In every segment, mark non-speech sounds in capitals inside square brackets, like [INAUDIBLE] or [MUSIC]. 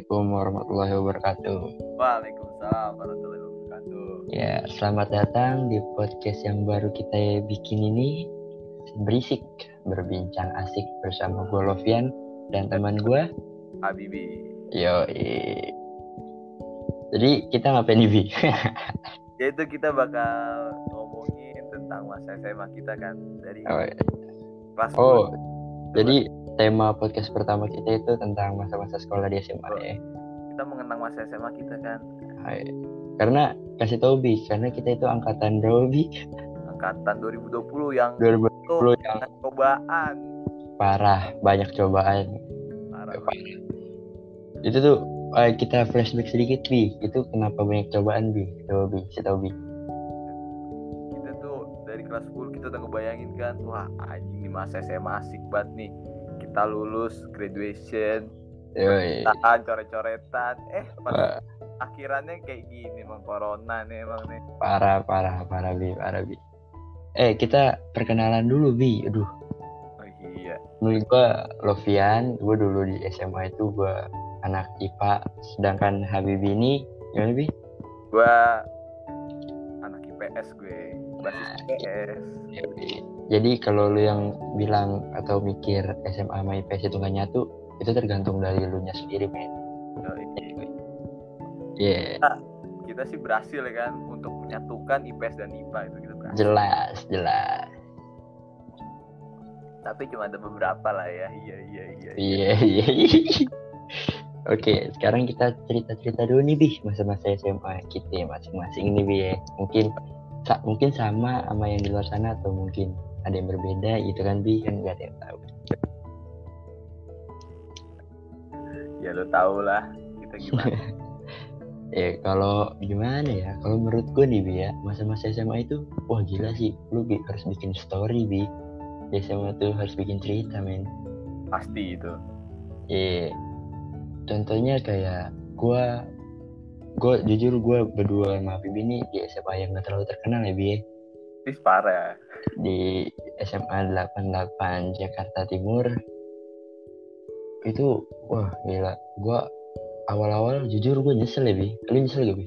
Assalamualaikum warahmatullahi wabarakatuh. Waalaikumsalam warahmatullahi wabarakatuh. Ya, selamat datang di podcast yang baru kita bikin ini. Berisik, berbincang asik bersama gue Lovian dan teman gue. Habibi. Yo, jadi kita ngapain nih, Bi? [LAUGHS] Yaitu kita bakal ngomongin tentang masa SMA kita kan dari oh, iya. kelas oh, 10. jadi tema podcast pertama kita itu tentang masa-masa sekolah di SMA ya. kita mengenang masa SMA kita kan Hai. Karena kasih tau Bi, karena kita itu angkatan berapa Bi? angkatan 2020 yang 2020 itu yang cobaan parah, banyak cobaan. parah Parah. Itu tuh eh, kita flashback sedikit Bi, itu kenapa banyak cobaan Bi? Coba Bi, kasih tau Bi. kita tuh dari kelas 10 kita udah ngebayangin kan wah anjing di masa SMA asik banget nih kita lulus graduation Yoi. tahan coret-coretan eh pas Wah, akhirannya kayak gini emang corona nih emang nih parah, parah, parah Bi, parah Bi. Eh, kita perkenalan dulu Bi. Aduh, oh iya menurut gua Lovian, gua dulu di SMA itu gua anak IPA, sedangkan Habibi ini gimana Bi? gua anak IPS gue basis IPS Yoi. Jadi kalau lu yang bilang atau mikir SMA sama IPS itu gak nyatu, itu tergantung dari lu nya sendiri, men. Iya, kita sih berhasil ya kan untuk menyatukan IPS dan IPA itu kita berhasil jelas, jelas. tapi cuma ada beberapa lah ya iya iya iya Iya, iya. iya. [LAUGHS] Oke, sekarang kita cerita-cerita dulu nih, Bi, masa-masa SMA kita masing-masing nih, Bi ya. Mungkin mungkin sama sama yang di luar sana atau mungkin ada yang berbeda gitu kan, Bi, kan nggak ada yang tahu. ya lo tau lah kita gimana [LAUGHS] Ya, kalau gimana ya? Kalau menurut gue nih, Bi ya, masa-masa SMA itu, wah gila sih, lu Bi, harus bikin story, Bi. Di SMA tuh harus bikin cerita, men. pasti itu Iya. Contohnya kayak gua gua jujur gua berdua sama Bibi ini di SMA yang gak terlalu terkenal ya Bi ya. Ih, parah Di SMA 88 Jakarta Timur. Itu wah gila. Gua awal-awal jujur gua nyesel ya Bi. Kalian nyesel gak Bi?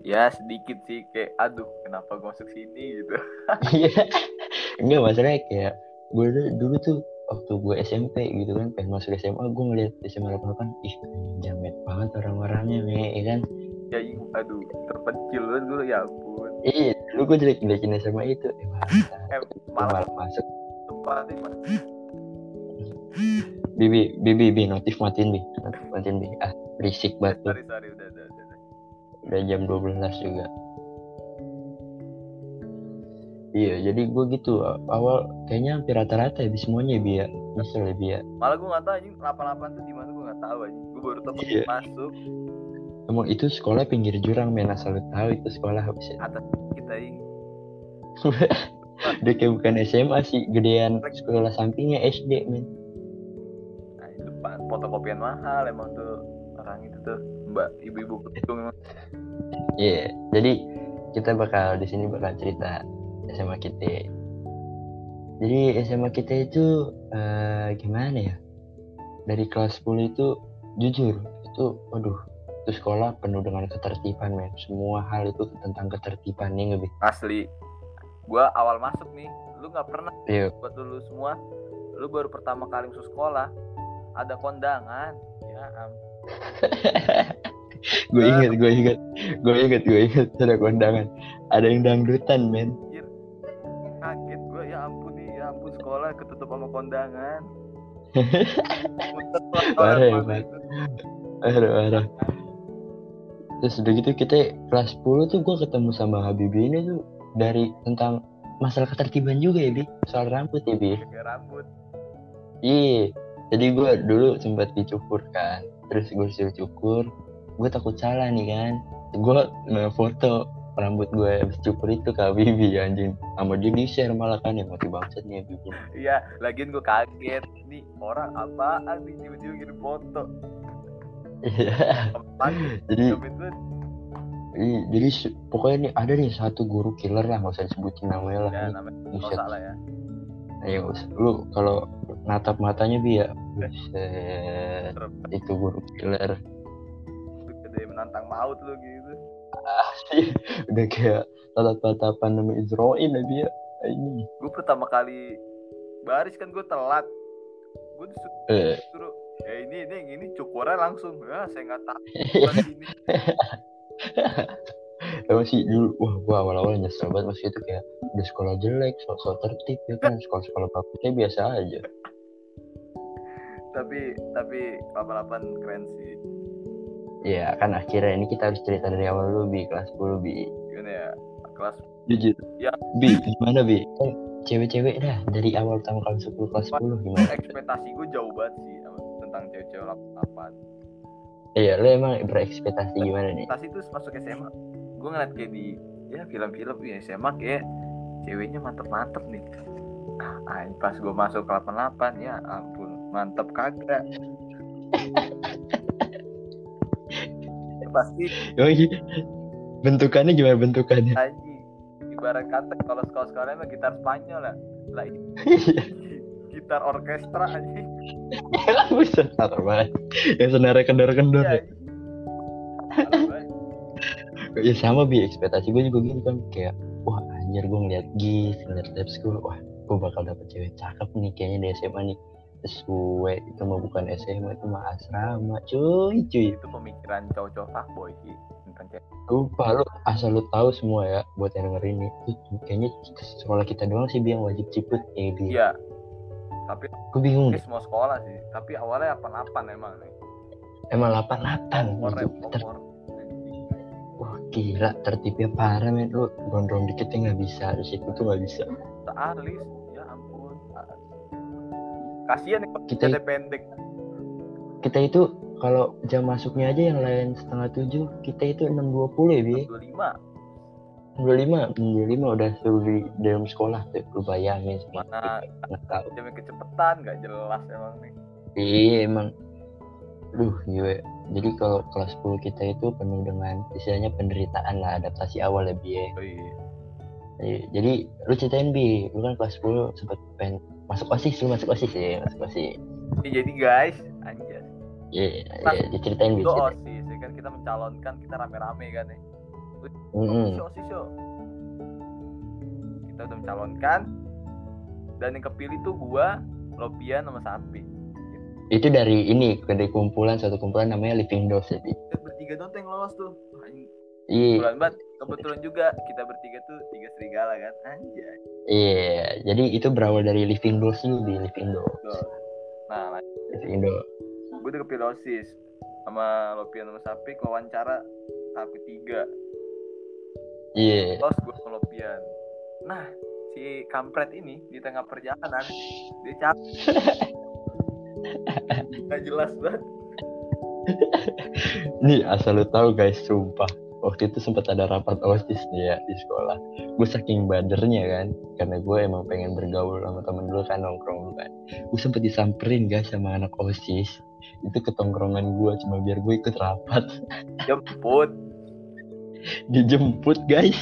ya sedikit sih kayak aduh kenapa gue masuk sini gitu Iya. [LAUGHS] Enggak masalahnya kayak gue dulu, dulu tuh waktu gue SMP gitu kan pengen masuk SMA gue ngeliat SMA 88 ih jamet banget orang-orangnya me ya kan ya aduh terpencil banget gue ya ampun Iya, lu gue jelek jelekin SMA itu. Eh, malah, eh malah masuk. tempat Bibi, bibi, bibi, notif matiin bi, notif matiin bi. Ah, berisik banget sorry sorry udah udah udah, udah. Jam 12 juga. Iya, jadi gue gitu awal kayaknya hampir rata-rata ya bi semuanya bi ya, misal ya bi ya. malah gue nggak tahu anjing 88 tuh di mana gue nggak tahu anjing gue baru tahu Iya. masuk Emang itu sekolah pinggir jurang men asal lu tahu itu sekolah habis atas kita ini [LAUGHS] Udah kayak bukan SMA sih, gedean sekolah sampingnya SD men. nah itu fotokopian mahal emang tuh orang itu tuh mbak ibu-ibu ketung emang Iya, jadi kita bakal di sini bakal cerita SMA kita. Jadi SMA kita itu eh, gimana ya? Dari kelas 10 itu jujur itu, waduh, itu sekolah penuh dengan ketertiban men. Semua hal itu tentang ketertiban nih Bi? asli gue awal masuk nih lu nggak pernah Iya. buat dulu semua lu baru pertama kali masuk sekolah ada kondangan ya am [LAUGHS] gue inget, gue inget, gue inget, gue inget ada kondangan. Ada yang dangdutan men. kaget gue ya ampun nih ya ampun sekolah ketutup sama kondangan [LAUGHS] Parah ya. Parah, parah. Terus udah gitu kita kelas 10 tuh gue ketemu sama Habibie ini tuh dari tentang masalah ketertiban juga ya Bi. Soal rambut ya Bi. Pakai rambut. Iya. Jadi gue dulu sempat dicukur kan. Terus gue disuruh cukur. Gue takut salah nih kan. Gue foto rambut gue habis cukur itu ke Habibie anjing. Sama dia di share malah kan ya mati bangsat nih Habibie. Iya lagian gue kaget. Nih orang apaan nih? Tiba-tiba ngirim foto iya. Kaget, jadi jadi pokoknya nih ada nih satu guru killer lah nggak usah disebutin namanya lah. Ya namanya Buset. salah ya. Ayo, lu kalau natap matanya bi ya, buset, Serem. itu guru killer. menantang maut lu gitu. Udah kayak tatap-tatapan nama Israel ya dia ini. Gue pertama kali baris kan gue telat. Gue disuruh eh. suruh ya ini ini ini cukurnya langsung. Ya saya nggak tahu. [LAUGHS] Di sini emang sih dulu wah gua awal-awal nyesel banget masih itu kayak udah sekolah jelek sok-sok tertib ya kan? Sekolah-sekolah bagusnya biasa aja. Tapi tapi 88 keren sih. Ya kan akhirnya ini kita harus cerita dari awal dulu bi. Kelas 10 bi. Gimana ya? Kelas jujur. Ya. bi gimana bi? Kan cewek-cewek dah dari awal pertama kali 10 kelas 10 gimana? ekspektasi gue jauh banget sih sama- tentang cewek-cewek 88 iya lo emang berekspektasi gimana nih? ekspektasi itu masuk SMA gue ngeliat kayak di ya film-film ya SMA kayak ceweknya mantep-mantep nih. Ah pas gue masuk ke 88 ya ampun mantep kagak. [LAUGHS] Ya, pasti. Bentukannya gimana bentukannya? Anjing ibarat kata kalau sekolah-sekolah emang gitar Spanyol lah. Lah ini [LAUGHS] gitar orkestra anjing. [LAUGHS] Buset, parah banget. Yang senarnya kendor-kendor Iya, ya. Ya sama bi, ekspektasi gue juga gitu kan. Kayak wah anjir gue ngeliat gis, ngeliat lab school, wah gue bakal dapet cewek cakep nih kayaknya di SMA nih. Sesuai itu mah bukan SMA itu mah asrama cuy cuy. Itu pemikiran cowok-cowok fuckboy sih tentang cewek lupa lu asal lu tahu semua ya buat yang denger ini. Kayaknya sekolah kita doang sih yang wajib ciput bi. Iya tapi gue bingung ini semua sekolah sih. Tapi awalnya 88 emang nih. Emang 88 Kompor Ter- kompor. wah gila tertibnya parah men. Lu gondrong dikit ya nggak bisa. Di situ tuh nggak bisa. Alis, ya ampun. Kasihan kalau Kita- pendek. kita itu kalau jam masuknya aja yang lain setengah tujuh kita itu 6.20 ya bi. 25. 25 25 udah suruh di dalam sekolah tuh lu bayangin sama nggak tahu jamnya kecepatan gak jelas emang nih. iya emang duh gue jadi kalau kelas 10 kita itu penuh dengan istilahnya penderitaan lah adaptasi awal ya bi ya. Oh iya. Jadi- jadi lu ceritain bi lu kan kelas 10 sempet pengen masuk osis lu masuk osis ya masuk osis Ini jadi guys, anjas. iya Pas iya diceritain bi Itu. OSIS, ya kan kita mencalonkan, kita rame-rame kan nih. Mm-mm. OSIS, OSIS, yo. Kita udah mencalonkan. Dan yang kepilih tuh gua, Lopian sama Sapi. itu dari ini dari kumpulan satu kumpulan namanya Living Dolls ya bi Kita bertiga doang tuh yang lolos tuh. Iya Kebetulan banget, kebetulan juga kita bertiga tuh tiga serigala kan. Anjay. Iya, jadi itu berawal dari Living Dolls dulu di Living. Tuh. Nah, lanjut. Living Dolls. gue udah kepilih OSIS sama Lopian sama Sapik wawancara tahap ketiga Iya. terus gue ke Lopian nah si kampret ini di tengah perjalanan dia capek [LAUGHS] nggak jelas banget Nih asal lu tahu guys, sumpah. Waktu itu sempat ada rapat OSIS nih ya di sekolah. Gue saking badernya kan, karena gue emang pengen bergaul sama temen dulu kan nongkrong kan. Gue sempet disamperin guys sama anak OSIS. Itu ketongkrongan gue cuma biar gue ikut rapat. jemput Dijemput guys.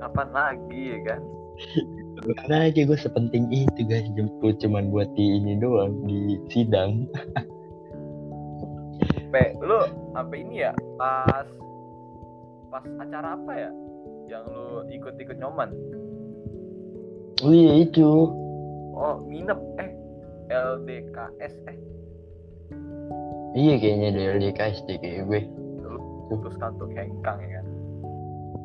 kapan lagi ya kan Mana aja gue sepenting itu guys jemput cuman buat di ini doang di sidang. sampai lu sampai ini ya pas pas acara apa ya yang lu ikut-ikut nyoman Oh iya itu. oh minep eh LDKS eh Iya kayaknya dari LDKS deh kayak gue. Terus kan tuh hengkang ya kan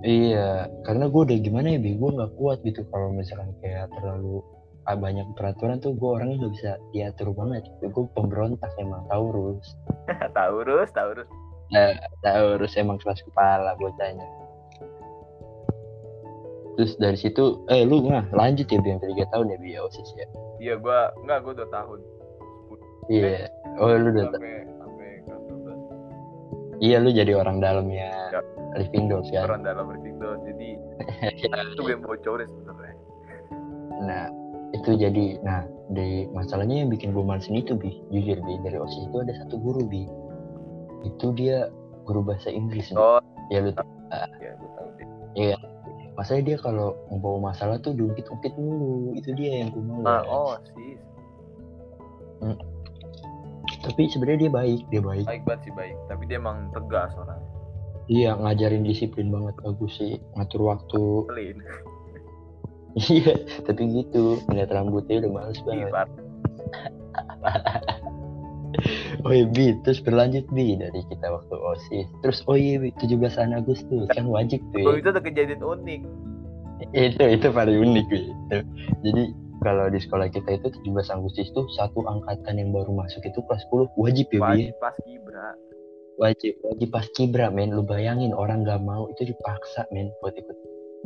Iya, karena gue udah gimana ya? Gue nggak kuat gitu kalau misalkan kayak terlalu ah, banyak peraturan tuh gue orangnya nggak bisa diatur banget. Gitu. Gue pemberontak emang Taurus. [LAUGHS] Taurus Taurus Nah, Taurus emang keras kepala bocahnya. Terus dari situ, eh lu nah lanjut ya yang tiga tahun ya Bi ya OSIS ya. iya gua enggak gua dua tahun Iya. Oh lu udah, 12 iya lu jadi orang dalamnya Ya. Living Dolls kan. orang dalam bertiga jadi [LAUGHS] itu gue bocorin sebenarnya. Nah, itu jadi nah di masalahnya yang bikin gue malesin itu bi. Jujur bi dari osis itu ada satu guru bi. Itu dia guru bahasa Inggris Bi. oh. Ya lu ya gue tahu deh masalahnya dia kalau membawa masalah tuh diungkit-ungkit mulu. Itu dia yang gue mau nah oh sih tapi sebenarnya dia baik dia baik. Baik banget sih baik. Tapi dia emang tegas orangnya. Iya ngajarin disiplin banget bagus sih. Ngatur waktu. [LAUGHS] Iya tapi gitu. Ngeliat rambutnya udah males banget. Ibar. [LAUGHS] oh iya Bi. Terus berlanjut Bi dari kita waktu osis. Terus oh iya Bi 17 Agustus. Kan wajib tuh ya. Oh, itu ada kejadian unik. itu itu paling unik Bi. Jadi kalau di sekolah kita itu 17 Agustus itu satu angkatan yang baru masuk itu kelas 10 wajib ya Wajib pas kibra. wajib wajib pas kibra men. Lu bayangin orang gak mau itu dipaksa men buat ikut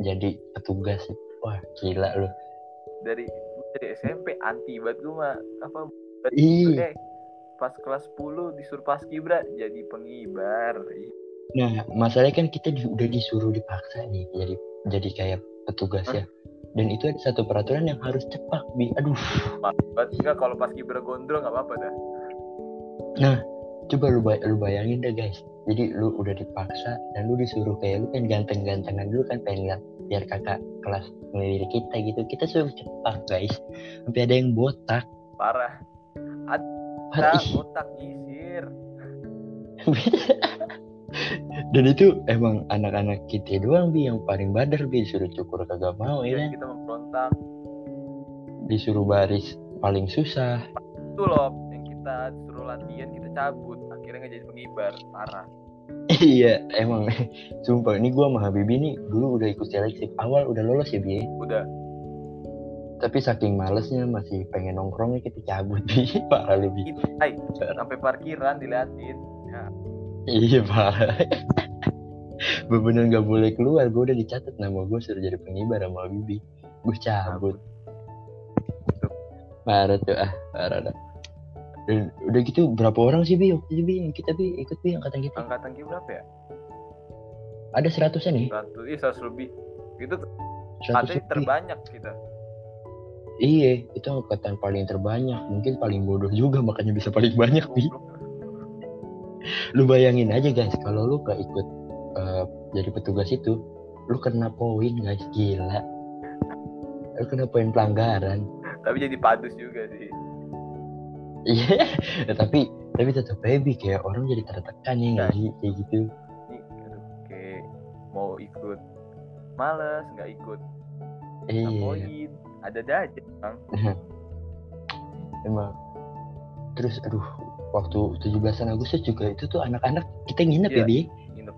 jadi petugas. Wah gila lu. Dari dari SMP anti banget gue mah apa? Ih, eh, pas kelas 10 disuruh pas kibra jadi pengibar. Nah masalahnya kan kita di- udah disuruh dipaksa nih jadi jadi kayak petugas ya dan itu ada satu peraturan yang harus cepat bi aduh banget enggak kalau pas kibra gondrong nggak apa-apa dah. coba lu, bay- lu bayangin deh guys jadi lu udah dipaksa dan lu disuruh kayak lu kan ganteng-gantengan dulu kan pengen lihat biar kakak kelas ngelirik kita gitu kita suruh cepat guys sampai ada yang botak Parah. Nah, ih. botak nyisir. [LAUGHS] dan itu emang anak-anak kita doang bi yang paling badar bi disuruh cukur kagak mau ya kan kita memberontak. disuruh baris paling susah Itu loh yang kita disuruh latihan kita cabut. Akhirnya nggak jadi pengibar. Parah. iya emang sumpah ini gua sama Habibi nih dulu udah ikut seleksi awal udah lolos ya bi Udah. tapi saking malesnya masih pengen nongkrongnya kita cabut bi [LAUGHS] parah Itu, ay, sampai parkiran diliatin. Ya, iya parah bener gak boleh keluar. Gue udah dicatat nama gue suruh jadi pengibar sama Habibi gue cabut. Parah tuh ah. Parah dah. Dan udah gitu berapa orang sih bi? Waktu itu bi yang kita bi ikut bi angkatan kita? Angkatan kita berapa ya? ada seratusan nih 100, iya 100 lebih. Itu seratus terbanyak kita. iya itu angkatan paling terbanyak. Mungkin paling bodoh juga makanya bisa paling banyak bi. Lu bayangin aja guys kalau lu gak ikut eh, jadi petugas itu lu kena poin guys gila. Lu kena poin pelanggaran. Tapi jadi padus juga sih. iya [LAUGHS] tapi tapi tetap baby kayak orang jadi tertekan ya nggak sih? Kayak gitu. Kayak mau ikut males nggak ikut. Iya. poin ada ada aja bang. Emang. Terus aduh waktu 17 Agustus juga itu tuh anak-anak kita nginep Iya, ya bi. nginep.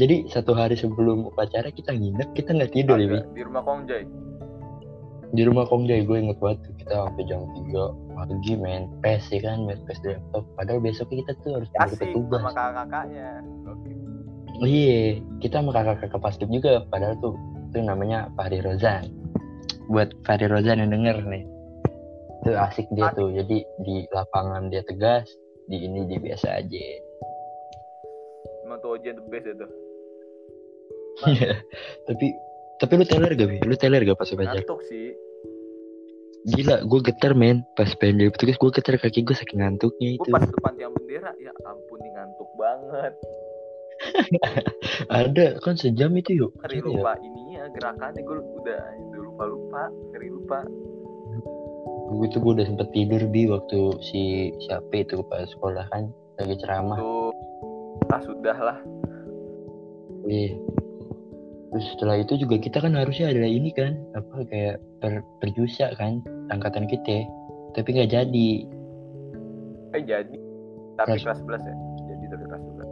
Jadi satu hari sebelum upacara kita nginep kita nggak tidur ya bi. Agak di rumah Kongjai di rumah Kongjai gue inget banget tuh, kita sampai jam 3 pagi main PES ya kan? Main PES di laptop. Padahal besoknya kita tuh harus asik petugas. sama kakak-kakaknya. Oke. Iya. Kita sama kakak-kakak paskib juga padahal tuh itu namanya Fahri Rozan. Buat Fahri Rozan yang denger nih itu asik dia tuh. Jadi di lapangan dia tegas di ini dia biasa aja. Emang tuh ujian the best itu Iya. tapi tapi lu teler gak bi? Lu teler gak pas belajar? Ngantuk sih. Gila gue getar men. Pas pengen jadi petugas gue getar kaki gue saking ngantuknya gue itu. pas depan tiang bendera ya ampun nih ngantuk banget. [LAUGHS] Ada kan sejam itu yuk. Keri Gila ya. lupa ininya gerakannya. Gue udah udah lupa lupa keri lupa gue tuh gue udah sempet tidur bi waktu si siapa itu pas sekolah kan lagi ceramah. Tuh ah sudah lah Iya. Terus setelah itu juga kita kan harusnya ada ini kan apa kayak per perjusa kan angkatan kita, tapi nggak jadi. eh jadi. Tapi Kelas- kelas 11 ya? Jadi tapi kelas 11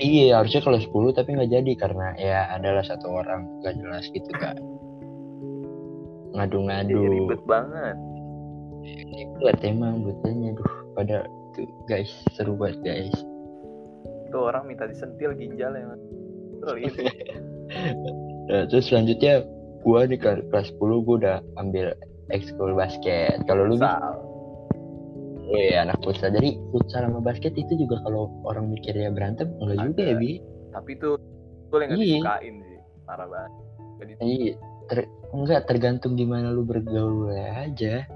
Iya harusnya kelas 10 tapi nggak jadi karena ya adalah satu orang nggak jelas gitu kan. Ngadu-ngadu. ribet banget Buat emang buatnya duh pada tuh guys seru banget guys. tuh orang minta disentil ginjalnya Terus [LAUGHS] Nah, terus selanjutnya gua ke kelas 10 gua udah ambil ekskul basket. Kalau lu futsal Wih, anak futsal. Jadi futsal sama basket itu juga kalau orang mikirnya berantem enggak juga ya. Bi. tapi tuh gue yang gak Iya. disukain sih parah banget jadi Iya, ter enggak tergantung gimana lu bergaul aja.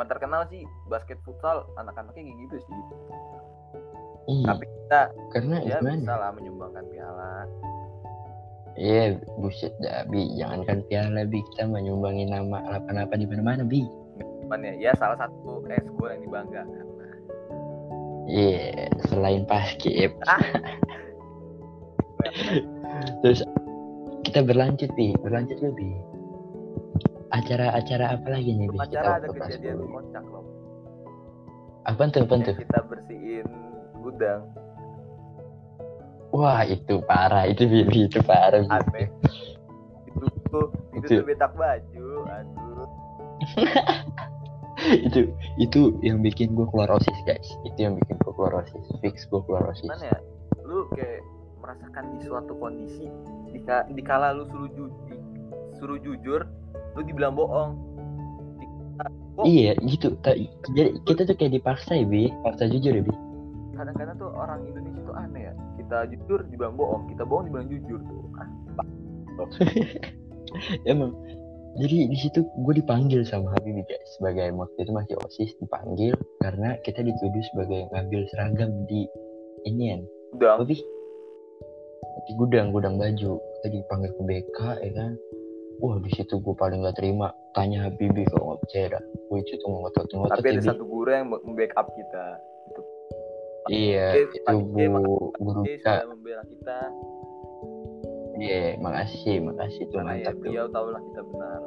Emang terkenal sih basket futsal anak-anaknya kayak gitu sih Iya, tapi kita karena ya bisa gimana? lah menyumbangkan piala Iya, buset dah, Bi. Jangankan piala, Bi. Kita menyumbangin nama apa-apa di mana-mana, Bi. ya, ya salah satu eskul yang dibanggakan Iya, selain paskib. terus kita berlanjut bi berlanjut lebih acara-acara apa lagi nih bi? Kita acara ada kejadian 10? kocak loh. Apa tuh apa tuh? kita bersihin gudang. Wah itu parah. Itu bi Bi, itu parah Bi. aneh. Itu tuh itu Itu. tuh betak baju aduh. [LAUGHS] Itu itu yang bikin gue keluar osis guys. Itu yang bikin gue keluar osis. Fix gue keluar osis. Gimana ya? Lu kayak merasakan di suatu kondisi dika, dikala lu suruh ju, di- suruh jujur lu dibilang bohong. Kok iya gitu. Jadi kita tuh kayak dipaksa ya bi. Paksa jujur ya bi. Kadang-kadang tuh orang Indonesia tuh aneh ya. Kita jujur dibilang bohong kita bohong dibilang jujur tuh. Ah, [LAUGHS] emang. Jadi di situ gue dipanggil sama Habibie guys sebagai waktu itu masih osis dipanggil karena kita dituduh sebagai ngambil seragam di ini kan Bi? di gudang gudang baju. Kita dipanggil ke BK ya kan wah di situ gue paling gak terima. Tanya Habibie kalau nggak percaya dah. Gue itu tuh ngotot ngotot tapi ada satu guru yang membackup kita. Itu. Iya Dia- itu bu guru kita. membela kita. Iya makasih makasih tuh karena mantap tuh. beliau tahulah kita benar.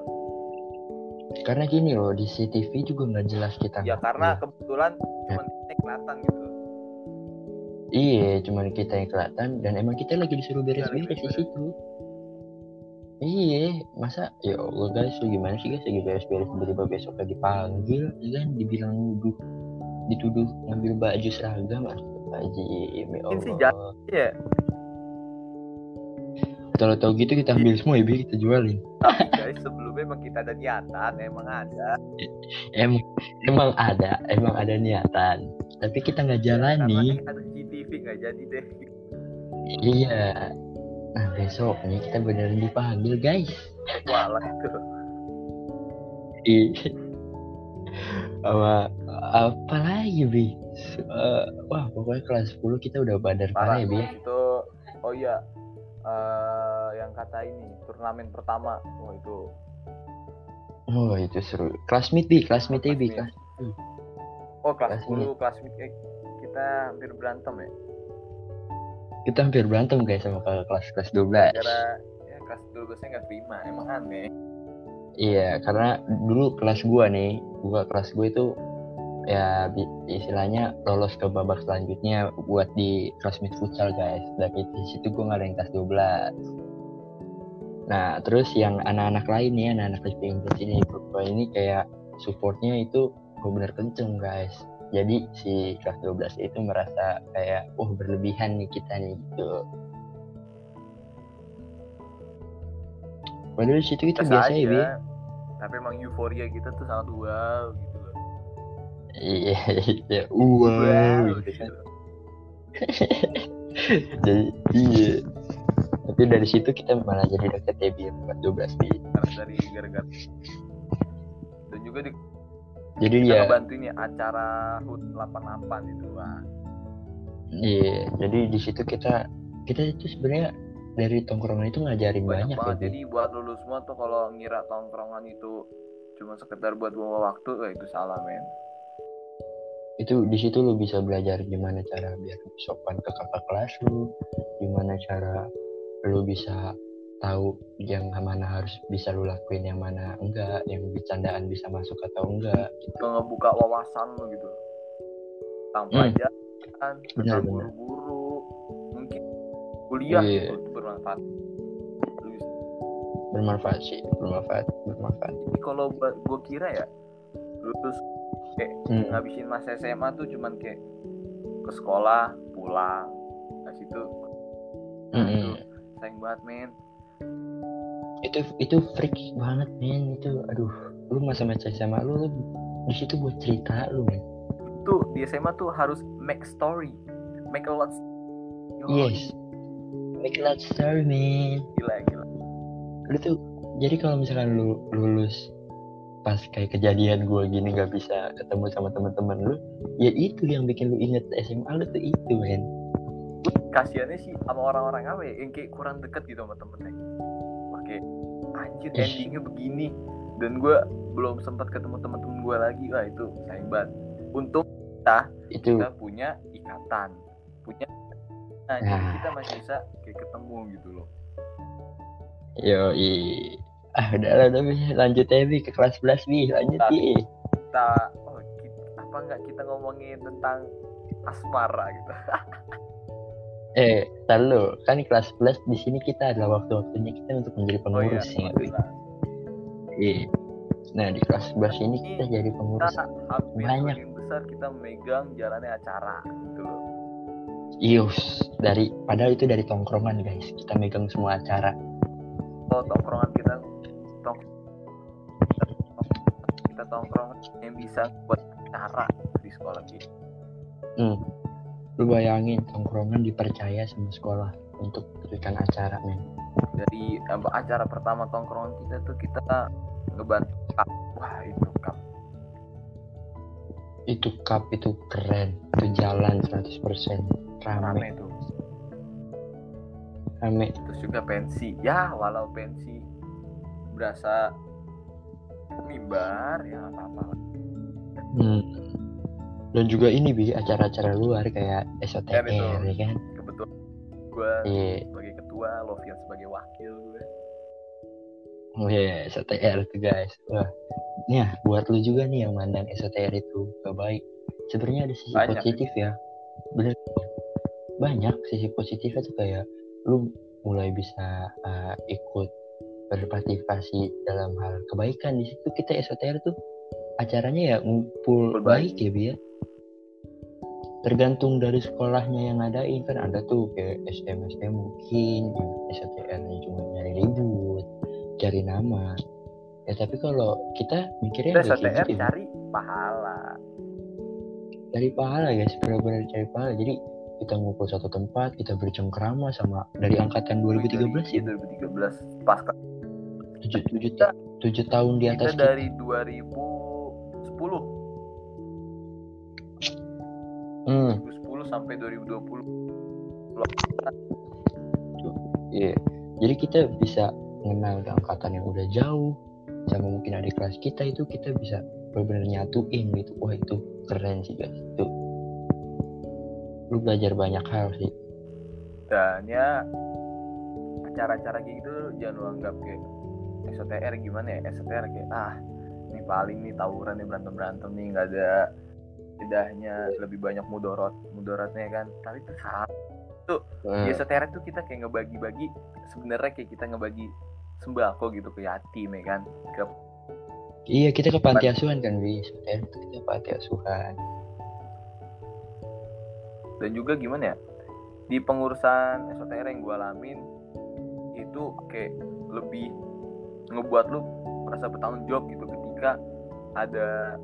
Karena gini loh di CCTV juga nggak jelas kita ya karena kebetulan cuma kita kelihatan gitu. Iya, cuman kita yang kelihatan dan emang kita lagi disuruh beres-beres di situ. Iya, masa ya Allah guys, lu gimana sih guys lagi beres-beres tiba-tiba besok lagi panggil, ya kan dibilang nuduh, dituduh ngambil baju seragam, Astagfirullahaladzim, ya Mungkin sih Allah. Iya, Kalau tahu gitu kita ambil semua ya, kita jualin. tapi guys sebelumnya emang kita ada niatan, emang ada. Emang, emang ada, emang ada niatan, tapi kita nggak jalani. Karena ada CCTV nggak jadi deh. Iya. Nah besoknya kita beneran dipanggil guys. Walah itu. Iya. Sama apa lagi bi? Eh, wah pokoknya kelas 10 kita udah badar Parah ya bi. itu. Oh iya. eh yang kata ini turnamen pertama. Oh itu. Oh itu seru. Kelas meet bi, kelas meet ya bi. Kelas Oh kelas Kelas 10 kelas mid eh, kita hampir berantem ya. Kita hampir berantem guys sama kelas kelas 12. Gara ya kelas 12 nya nggak terima, emang aneh. Iya karena dulu kelas gua nih, gua kelas gua itu ya istilahnya lolos ke babak selanjutnya buat di kelas meet futsal guys. Dari di situ gua ngadain kelas 12. Nah terus yang anak-anak lain nih, anak-anak Inggris ini, gua ini kayak supportnya itu bener kenceng guys. Jadi si kelas 12 itu merasa kayak, oh berlebihan nih kita nih gitu. Padahal di situ kita biasa ya, Bi. Tapi emang euforia kita tuh sangat wow gitu loh. Iya, iya, wow, gitu kan. gitu. [LAUGHS] Jadi iya. Tapi dari situ kita malah jadi deket ya bi kelas 12 bi. Karena dari gara-gara dan juga di Jadi kita ya, ngebantuin ya acara HUT 88 itu wah. iya. Jadi di situ kita kita itu sebenarnya dari tongkrongan itu ngajarin banyak, banyak, banget ya, jadi buat lulus semua tuh kalau ngira tongkrongan itu cuma sekedar buat buang waktu wah itu salah men Itu di situ lu bisa belajar gimana cara biar sopan ke kakak kelas lu, gimana cara lu bisa tahu yang mana harus bisa lu lakuin yang mana enggak, yang bercandaan bisa masuk atau enggak. itu ngebuka wawasan lo gitu tentang Hmm. pelajaran Benar, guru-guru mungkin kuliah Iya. gitu, itu bermanfaat Lu Bermanfaat sih, bermanfaat, bermanfaat. Jadi kalau gue kira ya lulus Hmm. ngabisin masa SMA tuh cuman kayak ke sekolah pulang nah situ nah, Mm-mm. itu sayang banget men itu itu freak banget men. Itu aduh. Lu masa-masa SMA lu, lu di situ buat cerita lu men. Tuh di SMA tuh harus make story. Make a lot yes. Make a lot story man gila gila. Lu tuh jadi kalau misalkan lu lulus pas kayak kejadian gue gini gak bisa ketemu sama teman-teman lu ya itu yang bikin lu inget SMA lu tuh itu men kasiannya sih sama orang-orang apa ya yang kayak kurang deket gitu sama temennya. Kayak anjir endingnya begini. Dan gue belum sempat ketemu temen-temen gue lagi. Wah itu sayang banget. Untung itu. kita punya ikatan. Punya nah, jadi Nah. kita masih bisa kayak ketemu gitu loh. Yo, ah udah lah udah lanjut ya Bi ke kelas 11 Bi. Lanjut Tapi- Bi. Kita oh kita, apa enggak kita ngomongin tentang asmara gitu [LAUGHS] eh tar lu kan kelas 11 di sini kita adalah waktu-waktunya kita untuk menjadi pengurus oh, ya iya, Bi. Iya. nah di kelas 11 ini kita jadi kita pengurus hampir Banyak. sebagian besar kita memegang jalannya acara gitu loh Ius dari padahal itu dari tongkrongan guys kita megang semua acara kalau tongkrongan kita tong kita tongkrong yang bisa buat acara di sekolah gitu hmm. Lu bayangin tongkrongan dipercaya sama sekolah untuk bikin acara men. Dari apa, acara pertama tongkrongan kita tuh kita ngebantu cup. Wah itu cup. Itu cup itu keren. Itu jalan 100% rame. Rame tuh. Rame. Terus juga pensi. Ya walau pensi berasa mimbar ya apa-apa Hmm. Dan juga ini bi acara-acara luar kayak SOTR Ya, betul. ya kan. kebetulan gue Iya, sebagai ketua Lovian sebagai wakil gue oh iya SOTR tuh guys. Wah, nah buat lu juga nih yang mandang SOTR itu gak baik. Sebenarnya ada sisi Banyak. positif ya. Bener. Banyak sisi positifnya tuh kayak lu mulai bisa uh, ikut berpartisipasi dalam hal kebaikan di situ kita SOTR tuh acaranya ya ngumpul Ngumpul baik ya bi ya tergantung dari sekolahnya yang ngadain. Kan ada tuh kayak STM STM mungkin STR nya cuma nyari ribut cari nama. Ya tapi kalau kita mikirnya kita kayak SOTR gitu ya. cari pahala. Cari pahala guys benar-benar cari pahala. Jadi kita ngumpul satu tempat kita bercengkrama sama dari angkatan 2013 ya. Iya, 2013 pas tujuh tujuh ta- tujuh tahun di kita atas kita, dari 2010 Hmm, 2010 sampai 2020 iya. Jadi kita bisa mengenal angkatan yang udah jauh sama mungkin adik kelas kita itu kita bisa benar-benar nyatuin gitu. Wah itu keren sih guys. Itu lu belajar banyak hal sih. dan ya acara-acara kayak gitu jangan lu anggap kayak SOTR gimana ya SOTR kayak ah ini paling nih tawuran nih berantem berantem nih nggak ada bedahnya lebih banyak mudorot mudorotnya kan tapi itu salah Hmm. di SOTR itu kita kayak ngebagi-bagi sebenarnya kayak kita ngebagi sembako gitu ke yatim ya kan ke Iya kita ke panti asuhan kan bi. Itu kita panti asuhan. dan juga gimana ya di pengurusan SOTR yang gue alamin itu kayak lebih ngebuat lu merasa bertanggung jawab gitu ketika ada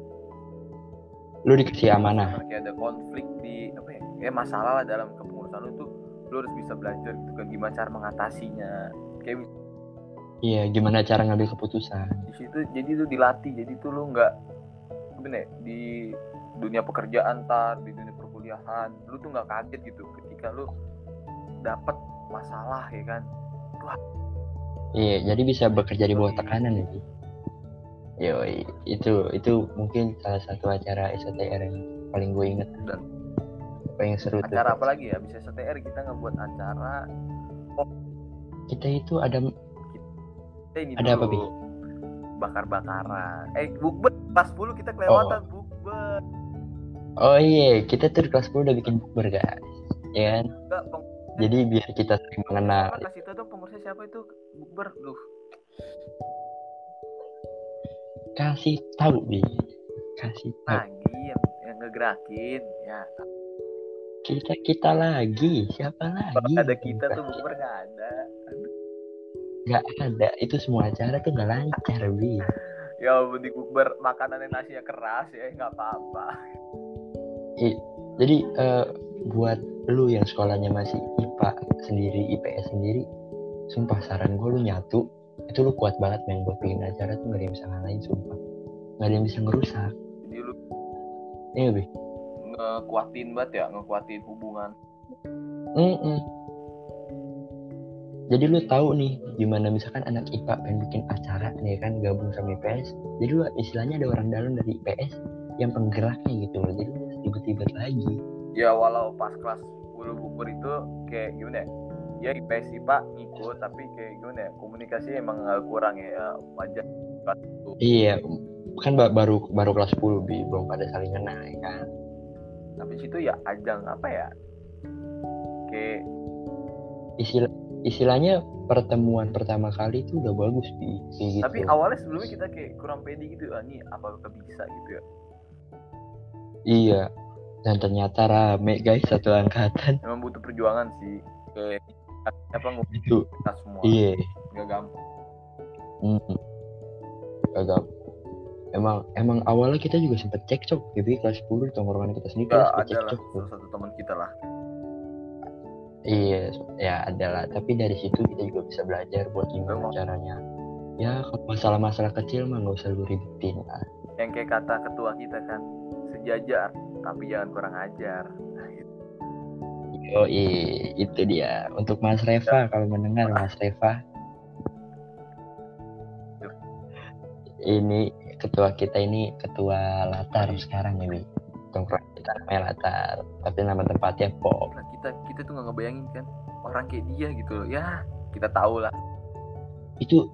Lu dikasih amanah. kayak ada konflik di apa ya, ya masalah lah dalam kepengurusan lu tuh lu harus bisa belajar gitu kan gimana cara mengatasinya kayak Iya gimana cara ngambil keputusan. di situ jadi lu dilatih jadi tuh lu nggak bener di dunia pekerjaan tar di dunia perkuliahan lu tuh nggak kaget gitu ketika lu dapet masalah ya kan Iya jadi bisa bekerja di bawah tekanan ya Bi. Yoi, itu itu mungkin salah satu acara SOTR yang paling gue inget Dan paling seru tuh. acara apa lagi ya? Bisa STR kita ngebuat acara. Kita itu ada eh, ini Ada apa, dulu. Bakar-bakaran. Eh bukber kelas 10 kita kelewatan bukber. Oh iya kita tuh di kelas 10 udah bikin bukber guys. Ya kan? Enggak jadi biar kita sering mengenal. Kasih tau dong pengurusnya siapa itu? Bukber duh kasih tahu bi. Kasih tahu. Lagi yang, yang ngegerakin ya. Kita kita lagi. Siapa kalau lagi? Ada kita tuh bukber nggak ada. Nggak ada. Itu semua acara tuh nggak lancar bi. Ya di bukber makanannya nasinya keras ya. Nggak apa-apa. I- jadi eh, buat lu yang sekolahnya masih IPA sendiri IPS sendiri sumpah saran gue lu nyatu itu lu kuat banget men buat bikin acara tuh gak ada yang bisa ngalahin sumpah gak ada yang bisa ngerusak jadi lu iya bi ngekuatin banget ya ngekuatin hubungan Mm-mm. Jadi lu tahu nih gimana misalkan anak IPA pengen bikin acara nih kan gabung sama IPS. Jadi lu istilahnya ada orang dalam dari IPS yang penggeraknya gitu loh. Jadi lu ribet-ribet lagi. ya walau pas kelas 10 bukur itu kayak gimana ya ya IPS IPA ngikut tapi kayak gimana ya komunikasi emang agak kurang ya, ya wajar. Kelas itu iya kan ba- baru baru kelas 10 bi belum pada saling kenal ya kan? Tapi situ ya ajang apa ya kayak istilah istilahnya pertemuan pertama kali itu udah bagus bi kayak gitu. tapi awalnya sebelumnya kita kayak kurang pede gitu ah nih apa bisa? gitu ya. Iya dan ternyata rame guys satu angkatan. Emang butuh perjuangan sih. Kayak apa ngomong itu. kita semua? Iya. Nggak gampang. Mm. Agak emang emang awalnya kita juga sempet cekcok jadi kelas 10 tongkrongan kita sendiri sempet ada lah. salah satu teman kita lah. Iya ya ada lah. Tapi dari situ kita juga bisa belajar buat gimana caranya. Ya kalau masalah-masalah kecil mah nggak usah lu ribetin lah. Yang kayak kata ketua kita kan sejajar tapi jangan kurang ajar [LAUGHS] oh itu dia. Untuk Mas Reva kalau mendengar Mas Reva. Ini ketua kita ini ketua latar sekarang ya Bi tongkrong kita namanya latar. Tapi nama tempatnya pop Nah, kita kita tuh nggak ngebayangin kan orang kayak dia gitu loh. Ya kita tahu lah. Itu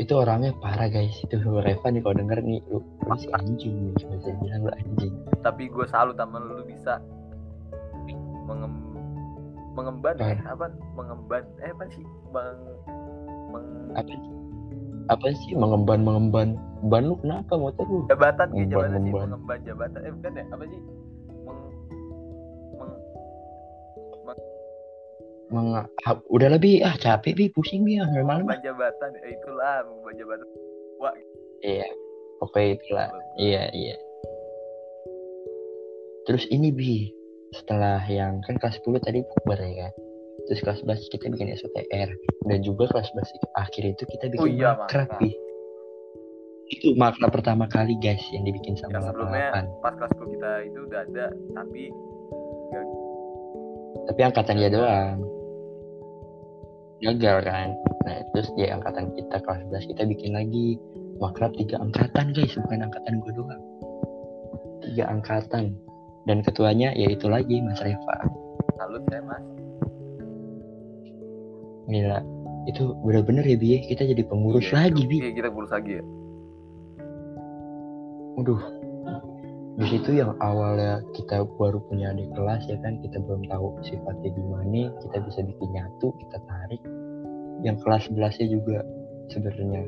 itu orangnya parah guys. Itu Reva nih kalau denger nih lu, lu si anjing nih cuma saya bilang lu anjing. Tapi gue salut sama lu lu bisa mengem mengemban Apa? eh, apa? Mengemban. Eh apa sih? Bang meng apa? Sih apa sih? Mengemban mengemban. Ban lu kenapa? Motor lu? Jabatan Mengemban, jabatan sih mengemban. mengemban jabatan. Eh bukan ya? Apa sih? Meng, meng Meng, ah, udah lebih ah capek bi. Pusing bi. Ah malam. mengemban jabatan. Eh, itulah mengemban jabatan. Wah iya. Oke itulah. Iya iya. Terus ini bi setelah yang kan kelas 10 tadi bukber ya kan? Terus kelas 11 kita bikin SOTR dan juga kelas 11 itu- akhir itu kita bikin Oh iya, makrab itu makrab pertama kali guys yang dibikin sama yang sebelumnya 88 pas kelas 10 kita itu udah ada tapi tapi angkatan dia doang. Gagal kan? Nah terus di angkatan kita kelas 11 kita bikin lagi makrab tiga angkatan guys. Bukan angkatan gue doang. Tiga angkatan dan ketuanya yaitu lagi Mas Reva. Salut saya mas. Gila itu bener-bener ya Bi ya, kita jadi pengurus Iya, lagi. Bi. Iya, kita ngurus lagi ya. Waduh. Di situ yang awalnya kita baru punya adik kelas ya kan? Kita belum tahu sifatnya gimana kita bisa bikin nyatu kita tarik. Yang kelas 11 nya juga sebenarnya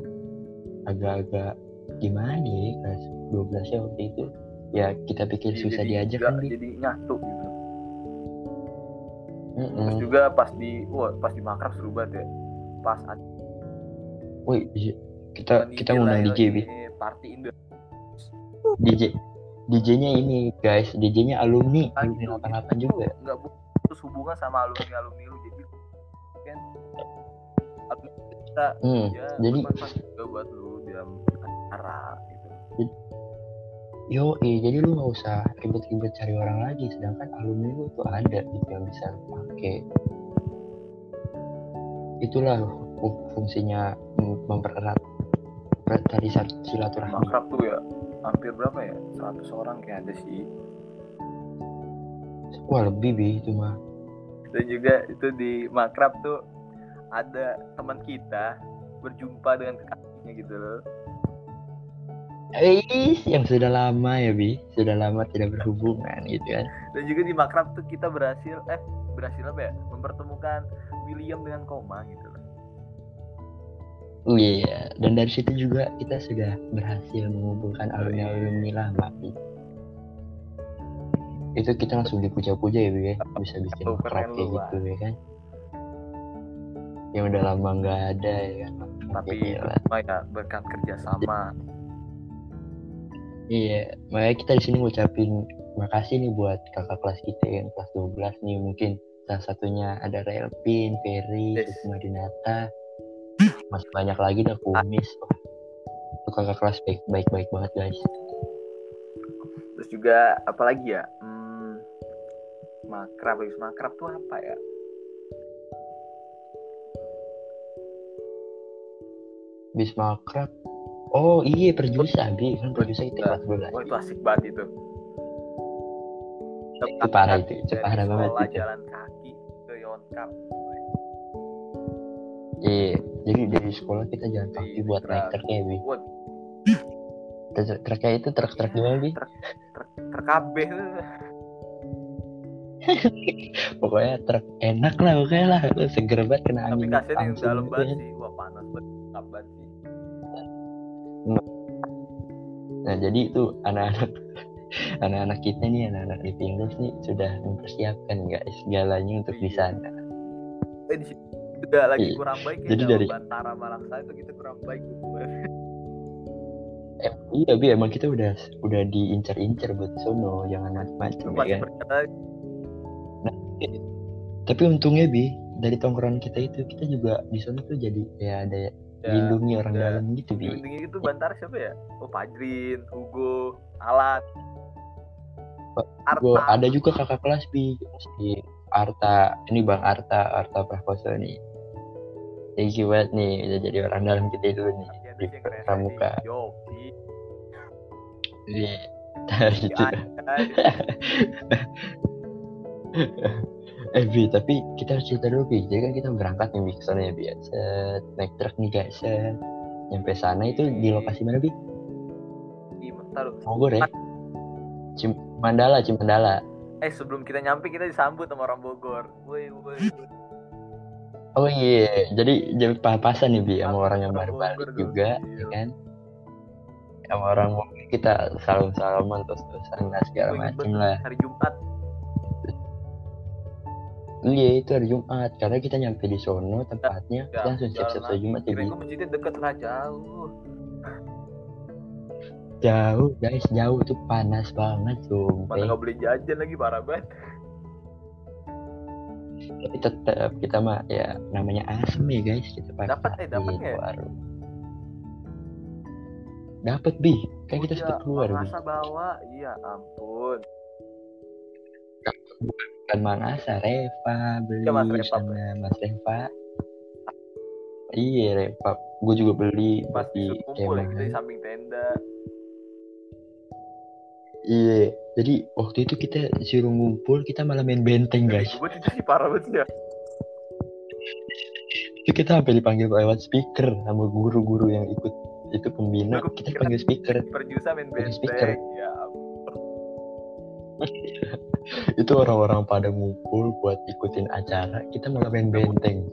agak-agak gimana ya kelas 12 nya waktu itu ya kita pikir Jadi- susah jadi diajak kan jadi nyatu gitu Mm-mm. terus juga pas di wah pas di makrab seru banget ya pas ada Woi, DJ. kita kita ngundang DJ bi party Indo DJ DJ-nya ini guys DJ-nya alumni alumni. 88 juga nggak putus hubungan sama alumni alumni lu jadi kan alumni kita hmm. ya jadi buat lu dalam acara gitu Yo, jadi lu nggak usah ribet-ribet cari orang lagi, sedangkan alumni lu tuh ada gitu yang bisa lu pakai. Itulah fu- fungsinya mem- mempererat sat- silaturahmi. makrab tuh ya hampir berapa ya 100 orang kayak ada sih Wah lebih bi itu mah. dan juga itu di makrab tuh ada teman kita berjumpa dengan kekasihnya gitu loh Eh, yang sudah lama ya bi, sudah lama tidak berhubungan gitu kan. dan juga di makrab tuh kita berhasil eh berhasil apa ya mempertemukan William dengan Koma gitu loh Oh iya, dan dari situ juga kita sudah berhasil mengumpulkan alumni-alumni lama bi. Itu kita langsung dipuja-puja ya bi ya, bisa bikin Oh, kayak gitu ya kan. Yang udah lama nggak ada ya kan. tapi ya berkat kerjasama Iya, makanya kita di sini ngucapin makasih nih buat kakak kelas kita yang kelas 12 nih mungkin salah satunya ada Relpin, Ferry, Yes. Dinata, masih banyak lagi dah kumis. Itu kakak kelas baik baik baik banget guys. terus juga apalagi ya hmm, makrab habis makrab tuh apa ya Bis makrab. Oh iya perjusa, bi kan perjusa kita kelas 12. wah itu asik banget itu. Itu parah itu. Itu parah banget itu. jalan kaki ke Yonkap. Iya jadi dari sekolah kita jalan kaki Iya, buat naik truk. truknya bi. Truk- truknya itu truk truk gimana bi? terkabeh pokoknya truk enak lah pokoknya lah. Seger banget kena tapi angin kasirnya yang langsung dalam gitu banget kan. sih. Wah panas banget banget nah jadi itu anak-anak [LAUGHS] anak-anak kita nih anak-anak di Pinggos nih sudah mempersiapkan guys segalanya untuk di Iya. sana. Eh di situ juga lagi Iya. kurang baik ya Jadi dari- Bantara Malaksa itu kita kurang baik gitu Eh, iya bi emang kita udah udah diincar-incar buat sono jangan macam-macam ya kan? berkata tapi untungnya bi dari tongkrongan kita itu kita juga di sana tuh jadi ya ada ya, dilindungi orang udah. dalam gitu bi. Ujung-ujungnya itu Bantara siapa ya? Oh Fajrin Hugo Alat. Arta. ada juga kakak kelas bi. Si Arta ini bang Arta Arta Prakoso nih. Thank you banget nih udah jadi orang dalam kita dulu nih ada di pramuka. sih. Yopi [LAUGHS] [LAUGHS] Iya. Eh Bi, tapi kita harus cerita dulu Bi. Jadi kan kita berangkat nih Bi ke sana ya Bi. ya. Set, naik truk nih guys. Set. Nyampe sana itu di lokasi mana Bi? di Bogor ya? Cim Mandala, Cimandala. eh sebelum kita nyampe kita disambut sama orang Bogor woi woi Oh iya, jadi jadi papasan nih Bi sama orang yang baru balik juga, ya kan? Sama orang kita salam-salaman terus-terusan segala banget, lah. hari Jumat Iya itu hari Jumat, karena kita nyampe di sono tempatnya, Ya, kita langsung siap-siap sholat Jumat ya. Kirain gua masjidnya deket lah jauh. Jauh guys, jauh tuh panas banget mana sumpah. nggak boleh jajan lagi parah banget. Tapi tetap kita mah ya namanya asem ya guys, kita pakai Dapat, eh, dapat ya? Dapat bi, kan kita Oh sempat iya, keluar bi. masa bawa? Iya ampun Kan Mang Asa, Reva beli Iya, Mas Reva, sama Mas Reva. Iya Reva, gue juga beli pas di kumpul ya kita di samping tenda Iya, jadi waktu itu kita disuruh ngumpul, kita malah main benteng guys. gue sih parah banget ya Itu kita sampai dipanggil lewat speaker sama guru-guru yang ikut itu pembina, kita panggil speaker. perjusa main benteng speaker. ya. [LAUGHS] itu orang-orang pada ngumpul buat ikutin acara. Kita malah main benteng.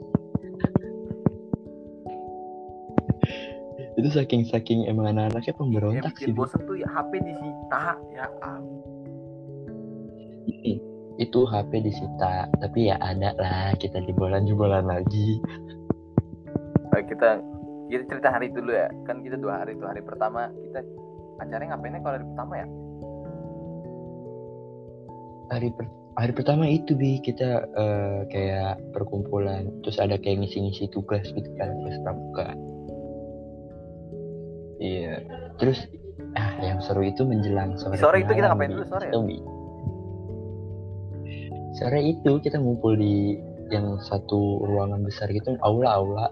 Itu saking saking emang anak-anaknya pemberontak sih bikin bosen tuh ya HP disita ya Bi. itu HP disita tapi ya ada lah kita jebolan-jebolan lagi. Baik, kita kita cerita hari itu dulu ya. Kan kita dua hari tuh hari pertama. Kita acaranya ngapainnya kalau hari pertama ya hari per- hari pertama itu bi kita eh, kayak perkumpulan terus ada kayak ngisi-ngisi tugas gitu kan tugas pramuka iya terus ah yang seru itu menjelang sore Sore itu kita ngapain dulu sore ya? Bi. sore itu kita ngumpul di yang satu ruangan besar gitu aula aula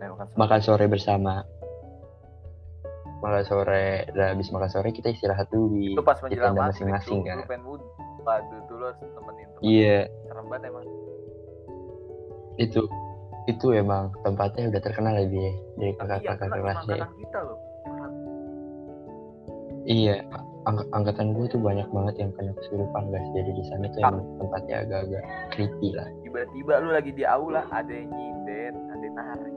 Nah, makan sore. makan sore bersama makan sore dan habis makan sore kita istirahat dulu di, itu pas di menjelang tenda masing-masing kan. lu pengen wudhu? Waduh tuh lu harus temenin temen. Iya. Serem banget emang. Itu itu emang tempatnya udah terkenal ya Bi, dari iya kakak-kakak cuma kelasnya. angkatan kita loh. Iya ang- angkatan gue tuh banyak banget yang kena kesurupan guys jadi di sana tuh Ah. emang tempatnya agak-agak creepy lah. Tiba-tiba lu lagi di aula ada yang nyinden ada yang narik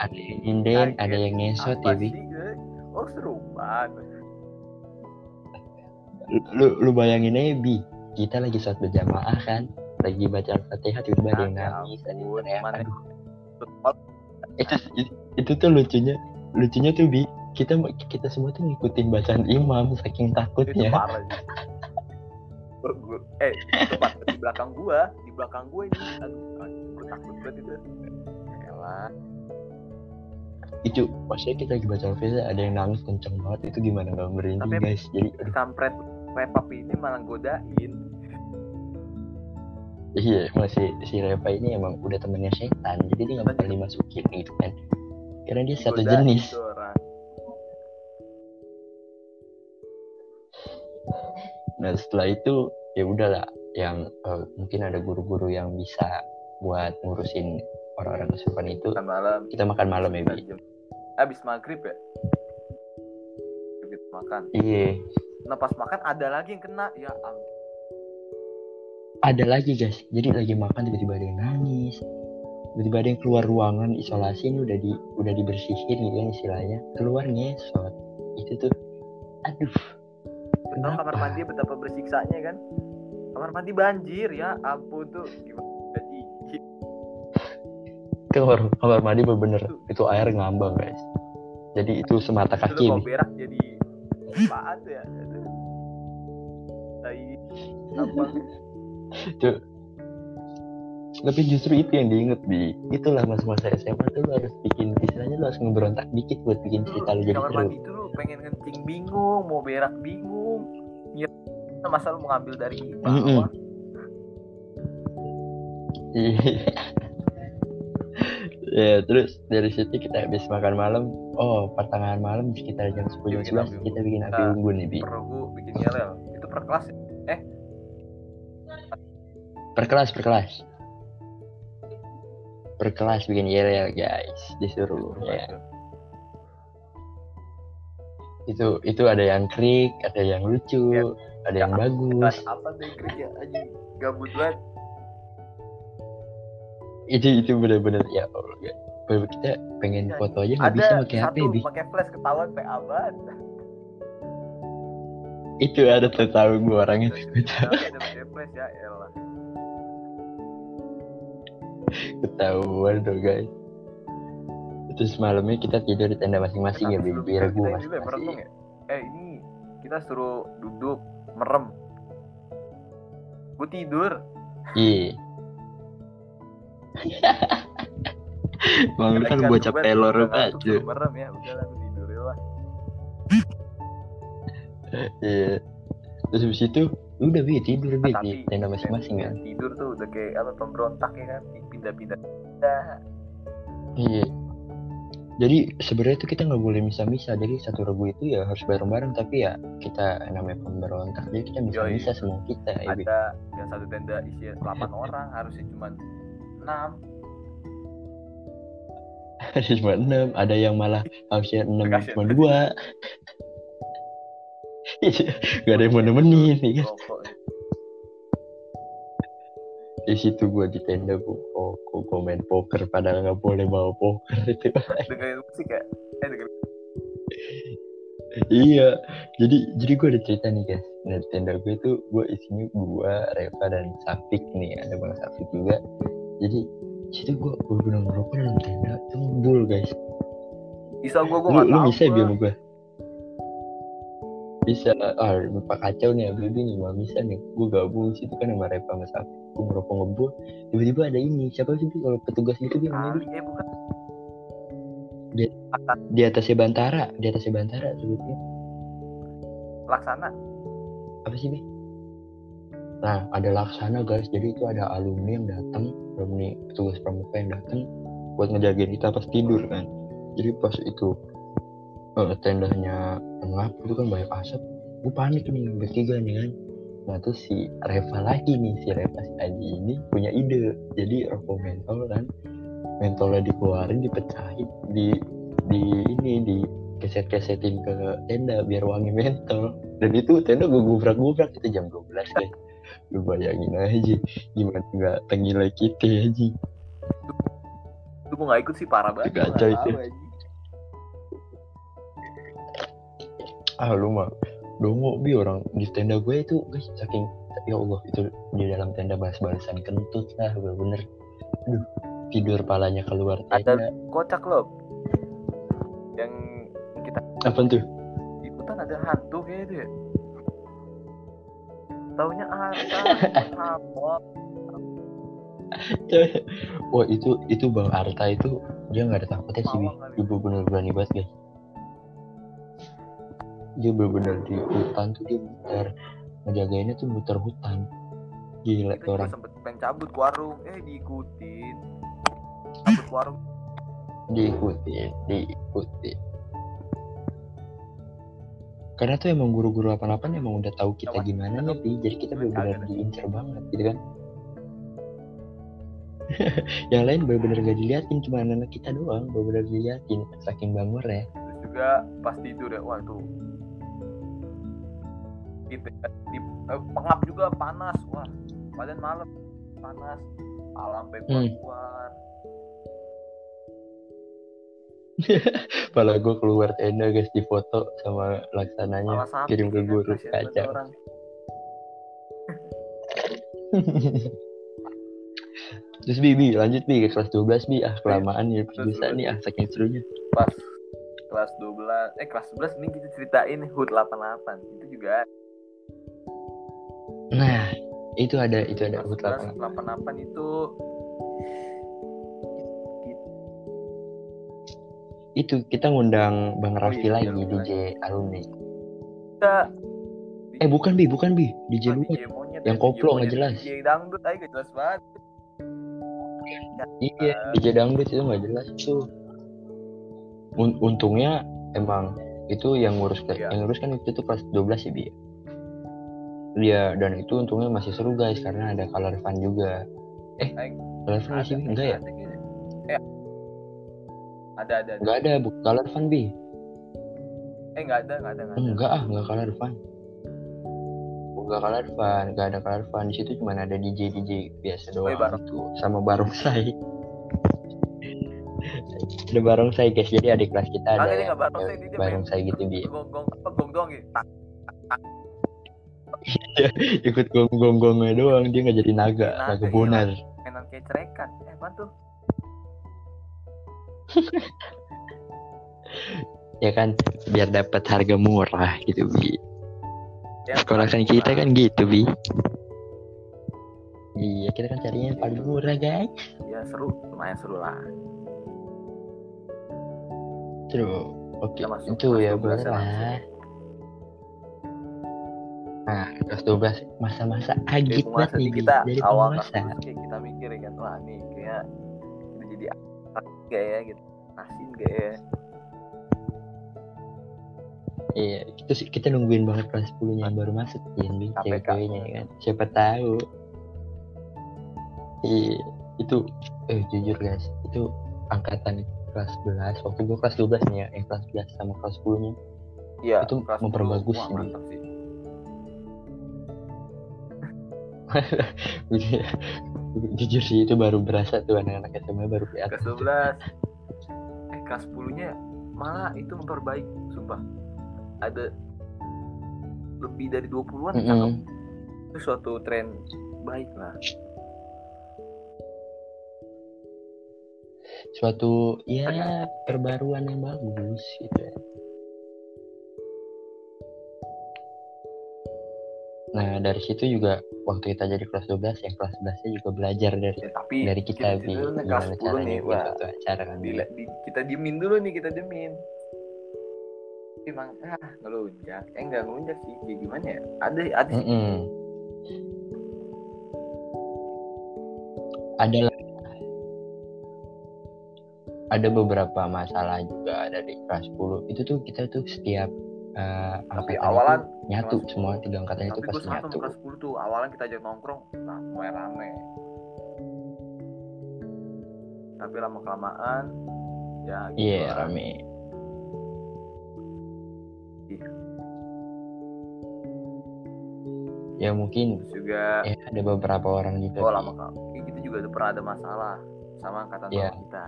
ada yang nyinden Kaget. ada yang ngesot ya Bi? oh serupan lu lu bayangin aja Bi. Kita lagi sholat berjamaah kan? Lagi baca al-fatihah tiba-tiba ada yang Ya nangis ada yang teriak aduh. Itu, itu itu tuh lucunya lucunya tuh bi kita kita semua tuh ngikutin bacaan imam saking itu takutnya. parah Gua- gua- eh itu pas di belakang gua di belakang gua ini aduh takut banget itu. Elah. Itu maksudnya kita lagi baca al-fatihah ada yang nangis kenceng banget. Itu gimana nggak merinding Tapi- guys? Jadi aduh, kampret repap ini malah godain. Iya masih si Reva ini emang udah temennya setan jadi dia nggak bakal dimasukin gitu kan. Karena dia satu Godain jenis. orang. nah setelah itu ya udahlah yang eh, mungkin ada guru-guru yang bisa buat ngurusin orang-orang kesurupan itu Makan malam. kita makan malam ya Bi. Habis maghrib ya. Makan. iya Nah pas makan ada lagi yang kena. Ya ampun. ada lagi guys jadi lagi makan tiba-tiba ada yang nangis tiba-tiba ada yang keluar ruangan isolasi ini udah di udah dibersihin gitu kan istilahnya keluar ngesot itu tuh aduh Tahu kamar kenapa? mandi betapa bersiksanya kan? Kamar mandi banjir ya ampun tuh gimana itu kamar, kamar mandi bener itu air ngambang guys. Jadi itu semata itu kaki nih. berak jadi apaan tuh ya? Tai Itu- tapi justru itu yang diinget bi. Itulah masa-masa SMA tuh lu harus bikin istilahnya lu harus ngeberontak dikit buat bikin cerita lu di jadi kamar mandi itu lu pengen kencing bingung mau berak bingung. Ya masa lu mau ngambil dari bawah. Iya. Ya terus dari situ kita habis makan malam oh pertengahan malam sekitar jam 10 Bikin jam api 11 kita bikin api Nah. unggun nih bi. perlu bikin yel itu per kelas ya? per kelas per kelas. Per kelas bikin yel ya guys. Disuruh ya. itu itu ada yang krik ada yang lucu Ya. ada yang bagus. apa tuh yang kerja aja gabut banget itu itu bener-bener ya Allah kita pengen Ya, foto aja nggak bisa pakai HP bi. pakai flash ketahuan PA banget. Itu ada tuh tahu gue orangnya gue tahu. Tapi ada pakai flash ya elah. Ketahuan tuh guys. Terus malamnya kita tidur di tenda masing-masing ya biar gue ya, masing-masing. ya. Eh ini kita suruh duduk merem. Gue tidur. Iya Bang lu kan bocah pelor suruh merem ya udah lah tidur lah Iya. Terus habis itu udah bi tidur bi Nah, di tenda masing-masing kan. tidur tuh udah kayak apa pemberontak ya kan pindah-pindah pindah Iya. Jadi sebenarnya tuh kita nggak boleh misah-misah. Jadi satu regu itu ya harus bareng-bareng. Tapi ya kita namanya pemberontak. Jadi kita misah-misah semua kita. Ya, ada yang satu tenda isi 8 [LAUGHS] orang harusnya cuma 6 [LAUGHS] Ada cuma enam. Ada yang malah harusnya enam Kasian. cuma dua. [LAUGHS] Gak ada yang mau nemenin. Ya. kan? Di situ gua di tenda gua oh, gua, gua main poker padahal nggak boleh bawa poker itu. [LAUGHS] dengerin musik ya eh dengerin iya. Jadi jadi gua ada cerita nih guys. Nah di tenda gue itu gua isinya gua, Reva dan Safik nih. Ada bang Safik juga. Jadi situ gua gua bener ngerokok dalam tenda itu ngebul guys. bisa gue gue Lu, nggak lu bisa biar sama gua? Bisa. Ah lupa kacau nih Habib nih gak bisa nih. Gua gabung situ kan sama Reva sama Safik. Gua ngerokok ngebul. Tiba-tiba ada ini. Siapa sih kalau petugas gitu dia namanya? Ali eh bukan di atasnya Bantara, di atasnya Bantara sebutnya. laksana apa sih Bi? Nah ada laksana guys, jadi itu ada alumni yang datang, alumni petugas pramuka yang datang buat ngejagain kita pas tidur kan. Jadi pas itu eh, tendanya ngap itu kan banyak asap, gue panik nih bertiga nih kan. Nah terus si Reva lagi nih, si Reva si Aji ini punya ide, jadi rokok mentol kan, mentolnya dikeluarin, dipecahin, di di ini di keset-kesetin ke tenda biar wangi mentol dan itu tenda gue gubrak-gubrak itu jam 12 guys lu bayangin aja gimana nggak tengilai kita aja itu gue nggak ikut sih? Parah banget. Nggak itu. ah lu mah dongo bi. Orang di tenda gue itu guys saking ya Allah itu di dalam tenda bahas-bahasan kentut lah bener-bener aduh tidur palanya keluar Ada- tenda. kocak loh. Yang kita apa tuh? Ikutan ada hantu kayaknya itu ya taunya Arta apa wah itu itu bang Arta itu dia nggak ada takutnya sih dia bener-bener berani banget guys. Dia bener-bener di hutan tuh dia muter. Ngejagainnya tuh muter hutan. Gila orang. sempet pengen cabut ke warung. Eh diikutin. Cabut warung. Diikuti diikuti karena tuh emang guru-guru 88 emang udah tahu kita gimana nih Pi. jadi kita benar-benar kagak. diincer banget gitu kan [LAUGHS] yang lain benar-benar gak diliatin cuma anak kita doang benar-benar diliatin saking bangor ya terus juga pas tidur ya wah itu gitu ya, di eh, pengap juga panas wah badan malam panas alam sampai Hmm. [LAUGHS] Pala gue keluar tenda guys di foto sama laksananya malah sakit kirim ke ya guru banget kacau. [LAUGHS] Terus Bi, Bi, lanjut Bi ke kelas 12 Bi. Ah, kelamaan ya bisa 12. nih ah saking serunya. pas kelas 12 eh kelas 11 ini kita ceritain HUT 88 itu juga Nah, itu ada itu ada HUT 11 88. 88 itu Itu kita ngundang Bang Oh Raffi iya, lagi iya, DJ alumni. kita Eh bukan Bi, bukan Bi, DJ Oh, luar. DJ monyet Yang ya, koplo nggak jelas. DJ dangdut aja jelas banget Iya, DJ dangdut itu nggak jelas tuh. Un- untungnya emang itu yang ngurus Iya. yang ngurus kan itu tuh kelas 12 sih Bi. Dia dan itu untungnya masih seru guys karena ada color fun juga. Eh, color fun sih? Enggak ya? Ada ada ada ada. Enggak ada, bu color fun Bi. eh nggak ada nggak ada nggak ada Enggak ah, enggak color fun. Enggak color fun, enggak ada color fun. Di situ cuma ada DJ DJ biasa doang iya, bareng. gitu. Sama barongsai. [LAUGHS] ada barongsai guys. Jadi adik kelas kita ada Kagak, dia yang nggak barongsai, barongsai gitu Bi. gong gong apa gong gong gitu tak ikut gong gong gongnya doang dia nggak jadi naga Naga, naga iya. bonar mainan kayak cerekan eh apa tuh ya kan biar dapat harga murah gitu bi. Ya, sekolah kan kita kan gitu bi. Iya kita kan carinya yang paling murah guys. Ya seru. Lumayan seru lah. Terus oke masuk itu ya 12 boleh lah. Nah kelas 12 masa-masa agit banget nih kita. Dari awal kelas kita mikir kan wah nih kayak jadi gak ya gitu. Asin gak ya? Iya kita sih kita nungguin banget kelas 10 nya baru masuk ya KPK. cewek-ceweknya ya kan? Siapa tahu. Iya itu eh jujur guys itu angkatan kelas 11 waktu gue kelas 12 nih ya yang kelas 11 sama kelas 10 nya iya Itu kelas memperbagus 10, wah, sih, Bi. mantap sih [LAUGHS] [LAUGHS] jujur sih itu baru berasa tuh anak-anak SMA baru kelihatan. Kelas 12 eh kelas 10 nya malah itu memperbaik sumpah. Ada lebih dari 20-an Mm-mm. cakep. Itu suatu tren baik lah. Suatu ya perbaruan yang bagus gitu ya. Nah dari situ juga waktu kita jadi kelas 12 yang kelas 11 nya juga belajar dari ya, tapi dari kita bi dulu nih kelas gimana 10 caranya nih bikin wah acara kan. Di, di- kita diemin dulu nih kita diemin. Emang ah ngelunjak. Eh enggak ngelunjak sih ya gimana ya? Ada ada. Sih Mm-mm. Ada lah- ada beberapa masalah juga dari kelas 10 itu tuh kita tuh setiap eh, tapi awalan nyatu kelas- semua tiga angkatan itu pasti nyatu. kelas 10 tuh awalan kita ajak nongkrong. Nah mulai rame. Tapi lama kelamaan ya gitu iya lah. rame. Ya mungkin terus juga ya ada beberapa orang juga oh Bi. lama kelamaan gitu juga pernah ada masalah sama angkatan bawah kita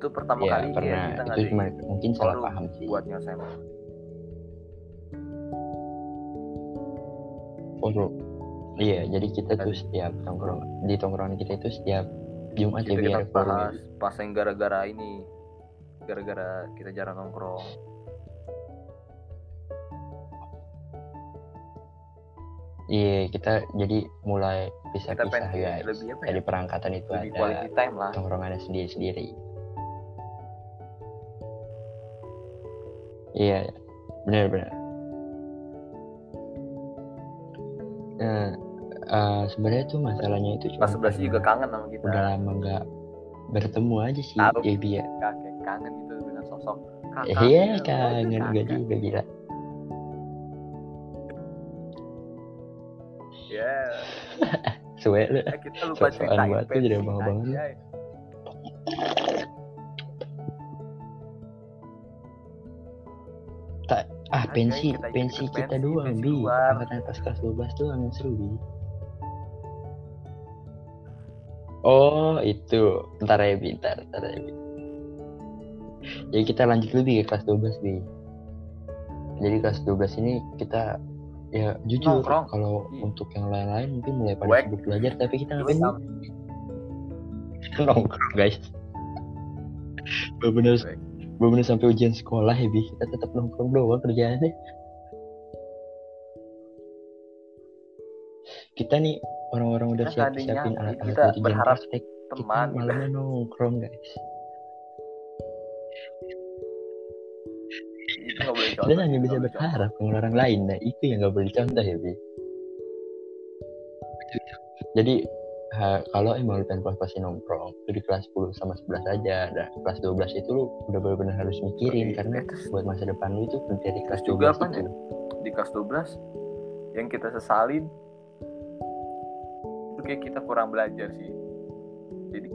itu pertama ya kali ya kita itu cuma mungkin salah paham sih. buat nyelesain forum iya jadi kita tuh setiap tongkrong di tongkrongan kita itu setiap Jumat ya kita, biar kita bahas pas yang gara-gara ini gara-gara kita jarang nongkrong. Iya, kita jadi mulai kita pisah-pisah pengen kayak guys. lebih apa ya? Dari perangkatan itu lebih ada time lah. tongkrongannya sendiri-sendiri. Iya, benar-benar. Nah, eh, sebenarnya tuh masalahnya itu cuma karena juga kangen sama kita udah lama nggak bertemu aja sih, Taruh. jadi ya. kakek kangen gitu dengan sosok kakak iya gitu. kangen gak juga gila ya [LAUGHS] suwe lu eh, kita lupa ceritain banget tuh jadi abang-abang pensi kita pensi kita pensi, doang bi. angkatan pas kelas 12 doang yang seru bi. Oh itu. Ntar ya bi ntar ntar ya bi. Jadi kita lanjut dulu bi ke kelas 12 bi. Jadi kelas 12 ini kita ya jujur kalau Iya. untuk yang lain-lain mungkin mulai pada sibuk belajar tapi kita ngapain [LAUGHS] nongkrong guys. Bener Wek. bener sampai ujian sekolah ya bi. Kita tetap nongkrong doang kerjaannya. Kita nih orang-orang udah Kita siap siapin alat-alat kita ujian berharap praktek teman. kita malamnya nongkrong guys. Contoh hanya bisa contoh. berharap dengan orang lain. Nah itu yang nggak boleh dicontoh ya bi. Jadi ha- kalau emang lu pengen pas-pasin nongkrong itu di kelas 10 sama 11 aja. Dan kelas 12 itu lu udah benar-benar harus mikirin Iya, karena buat masa depan lu itu dari kelas juga 12 apa itu. Nih? di kelas 12 yang kita sesalin itu kayak kita kurang belajar sih. Jadi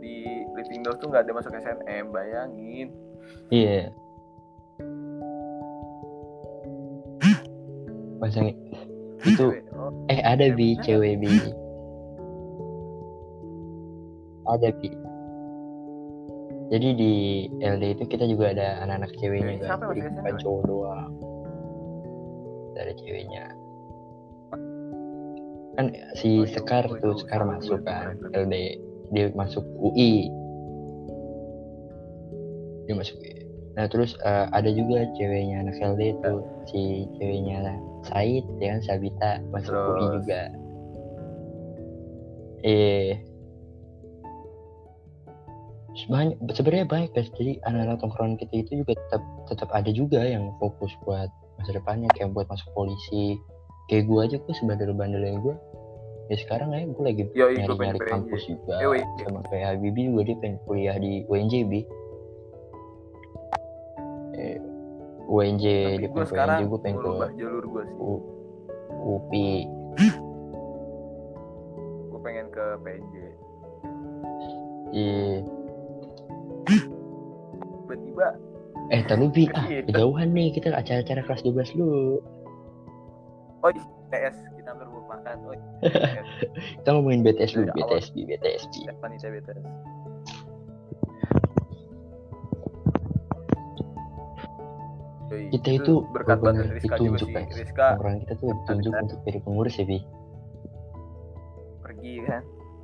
di living doors tuh nggak ada masuk SNM bayangin. Iya. Pasang itu Cewek, [LAUGHS] oh, eh ada Ya, bi cewek bi. Ada bi. Jadi di LD itu kita juga ada anak-anak ceweknya Cewek kan. siapa Jadi bukan cowok doang. Ada ceweknya. Kan si Oh, iya, Sekar oh, tuh itu Sekar sama masuk kan. LD. Dia masuk UI. Dia masuk UI. Nah terus eh, ada juga ceweknya anak LD itu si ceweknya Said ya kan Sabita masuk UI Terus? juga. Eh banyak sebenarnya baik guys. Jadi anak-anak tongkrongan kita itu juga tetap tetap ada juga yang fokus buat masa depannya. Kayak buat masuk polisi. Kayak gue aja gue sebandel-bandelnya gue ya sekarang ya gue lagi Yoi, nyari-nyari kampus juga. Wait. sama kayak Habibi juga dia pengen kuliah di UNJB eh, UNJ tapi gue sekarang UNJ gue pengen ke jalur gue sih. U- UPI gue pengen ke PNJ Iya. Tiba-tiba eh tapi Bi ah Gitu. kejauhan nih kita acara-acara kelas 12 dulu oh TS kita hampir makan oh [LAUGHS] kita ngomongin BTS dulu Dari awal. BTS Bi BTS Bi panitia BTS kita itu berkat banget Rizka juga ditunjuk sih guys. Rizka. Orang kita tuh ditunjuk untuk jadi pengurus ya Bi pergi kan?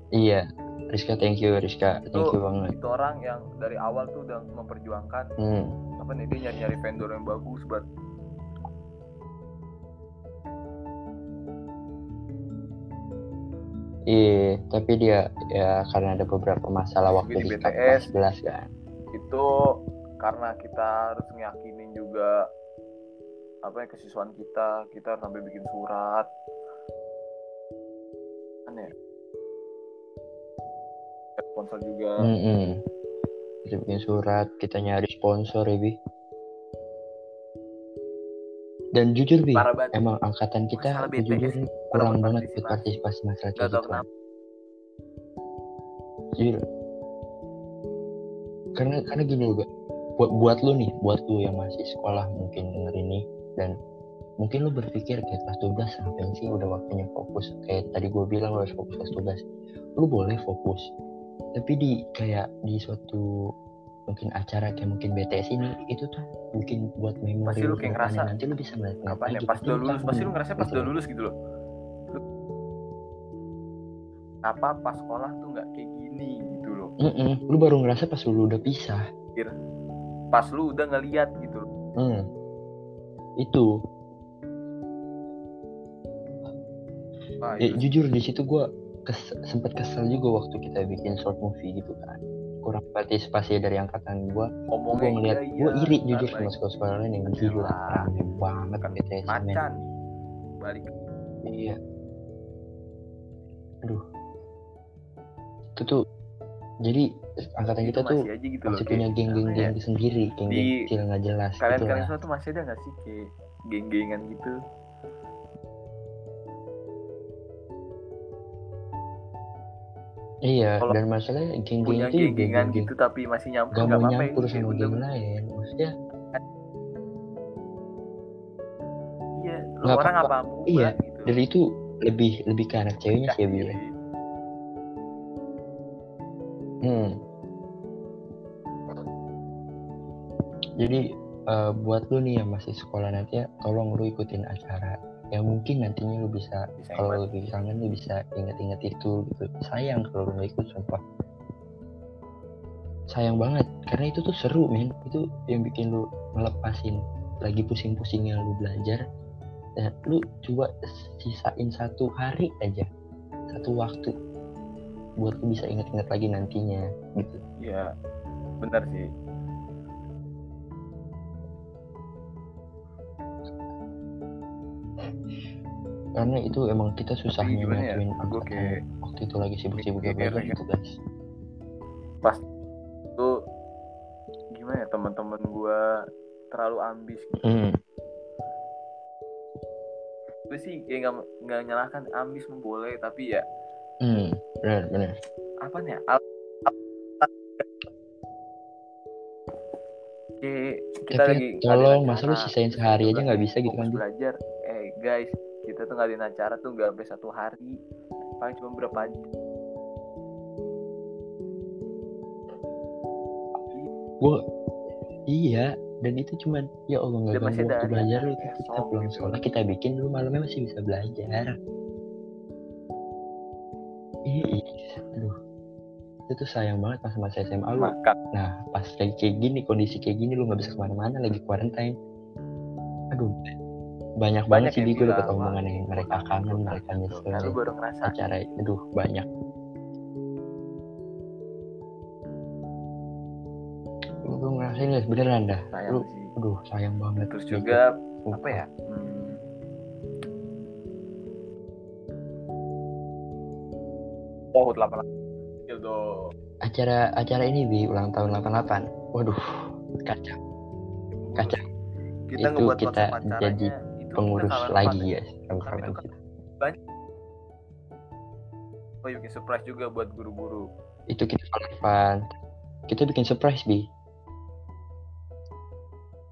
Iya Rizka thank you Rizka thank Itu- you banget itu orang yang dari awal tuh udah memperjuangkan hmm. apa nih dia nyari-nyari vendor yang bagus buat Iya, tapi dia ya karena ada beberapa masalah waktu Di di BTS. kelas 11 kan. itu karena kita harus ngeyakinin juga apa ya kesiswaan kita kita harus sampai bikin surat ya sponsor juga Mm-mm. Kita bikin surat, kita nyari sponsor ya Bi. Dan jujur Bi, emang angkatan kita jujur kurang banget buat partisipasi. masalah kayak tau gitu. Jujur. Karena karena gini Gak. buat buat lu nih, buat lu yang masih sekolah mungkin denger ini dan mungkin lu berpikir kayak kelas 12 ngapain sih udah waktunya fokus kayak tadi gue bilang lu harus fokus kelas 12 lu boleh fokus tapi di kayak di suatu mungkin acara kayak mungkin BTS ini itu tuh mungkin buat memori Pasti lu lu kayak ngerasa, nanti lu bisa ngeliat apa ya lagi, pas udah lu lulus tahu pasti lu ngerasa pas gitu udah lulus gitu loh. Lu- apa pas sekolah tuh nggak kayak gini gitu loh. Mm-mm, lu baru ngerasa pas lu udah pisah. Pas lu udah ngeliat gitu loh. Hmm. itu. Wah, ya, jujur di situ gue kes, sempat kesel juga waktu kita bikin short movie gitu kan. Kurang partisipasi dari angkatan gue gue ngomongnya ngeliat iya, gue iya, iri ntar jujur sama sekolah-sekolah lain yang gila rame banget Kan BTS macan balik. Iya. Aduh. Itu tuh jadi angkatan itu kita tuh masih aja gitu loh masih kayak, punya apa geng-geng-geng ya, sendiri geng-geng kecil nggak jelas kalian gitu kalian semua tuh masih ada nggak sih kayak geng-gengan gitu iya Kalau dan masalahnya geng-geng punya itu geng-gengan geng-geng gitu tapi masih nyampur gak nggak mau apa-apa ya nyampur sama geng lain maksudnya iya lu orang apa-apa. apa apa Iya, gitu dari itu lebih lebih ke anak ceweknya sih ya. Hmm. Jadi eh, buat lu nih yang masih sekolah nanti ya, tolong lu ikutin acara yang mungkin nantinya lu bisa Bisa kalau lu kangen lu bisa inget-inget itu gitu. Sayang kalau lu ikut sumpah. Sayang banget karena itu tuh seru men. Itu yang bikin lu ngelepasin lagi pusing-pusingnya lu belajar. Dan lu coba sisain satu hari aja, satu waktu buat lu bisa inget-inget lagi nantinya gitu. Iya, benar sih. Karena itu emang kita ya, nyatuin gue angkatan kayak waktu itu lagi sibuk-sibuknya belajar ya. gitu guys Tuh gimana ya teman-teman gua terlalu ambis gitu. hmm. Gue sih kayak nggak nggak nyalahkan ambis boleh tapi ya hmm. benar benar apa nih ya, al- al- kayak kita tapi lagi tolong masa lu sisain sehari aja nggak bisa gitu kan belajar eh guys kita tuh ngadain acara tuh nggak sampai satu hari. Paling cuma berapa jam gua iya dan itu cuman ya Allah nggak ganggu waktu hari belajar lu acara itu kita esok pulang gitu. sekolah kita bikin lu malamnya masih bisa belajar. Ih, aduh. Itu tuh sayang banget masa-masa SMA lu. Nah, pas lagi kayak gini, kondisi kayak gini, lu nggak bisa ke mana-mana, lagi quarantine. Aduh, banyak, banget sih Bi, gue dapat omongan "Wah, yang mereka kangen, kurang," mereka gitu. nyesel baru ngerasa acara aduh banyak. Tuh ngerasain guys, beneran dah. sayang Lu, sih aduh sayang banget. terus Gitu. juga Sumpah. apa ya hmm, oh 88 gitu Acara acara ini Bi, ulang tahun 88. Waduh, kacau. Kacau. kita Itu kita jadi Pengurus kita lagi ya. Karena kalian kan kita. oh iya, bikin surprise juga buat guru-guru Itu kita fun. Kita bikin surprise Bi.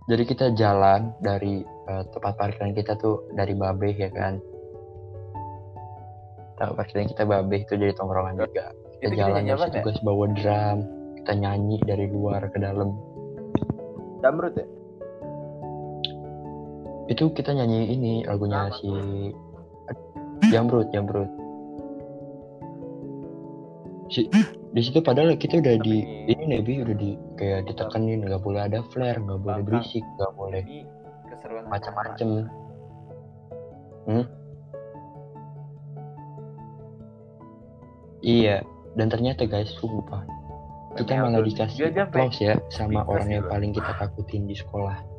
Jadi kita jalan dari eh, tempat parkiran kita tuh dari Babeh ya kan. Tempat parkiran kita Babeh itu jadi tongkrongan juga. Kita itu kita jalan dari apa situ ya bawa drum. Kita nyanyi dari luar ke dalam. damrut ya Itu kita nyanyi ini lagunya Apa si Jamrut, Jamrut. Si, di situ padahal kita udah di ini nih Bi, udah di kayak ditekenin nggak boleh ada flare, nggak boleh berisik, nggak boleh macam-macam. Hmm? Iya, dan ternyata guys, sumpah kita malah dikasih applause ya sama orang yang paling kita takutin di sekolah.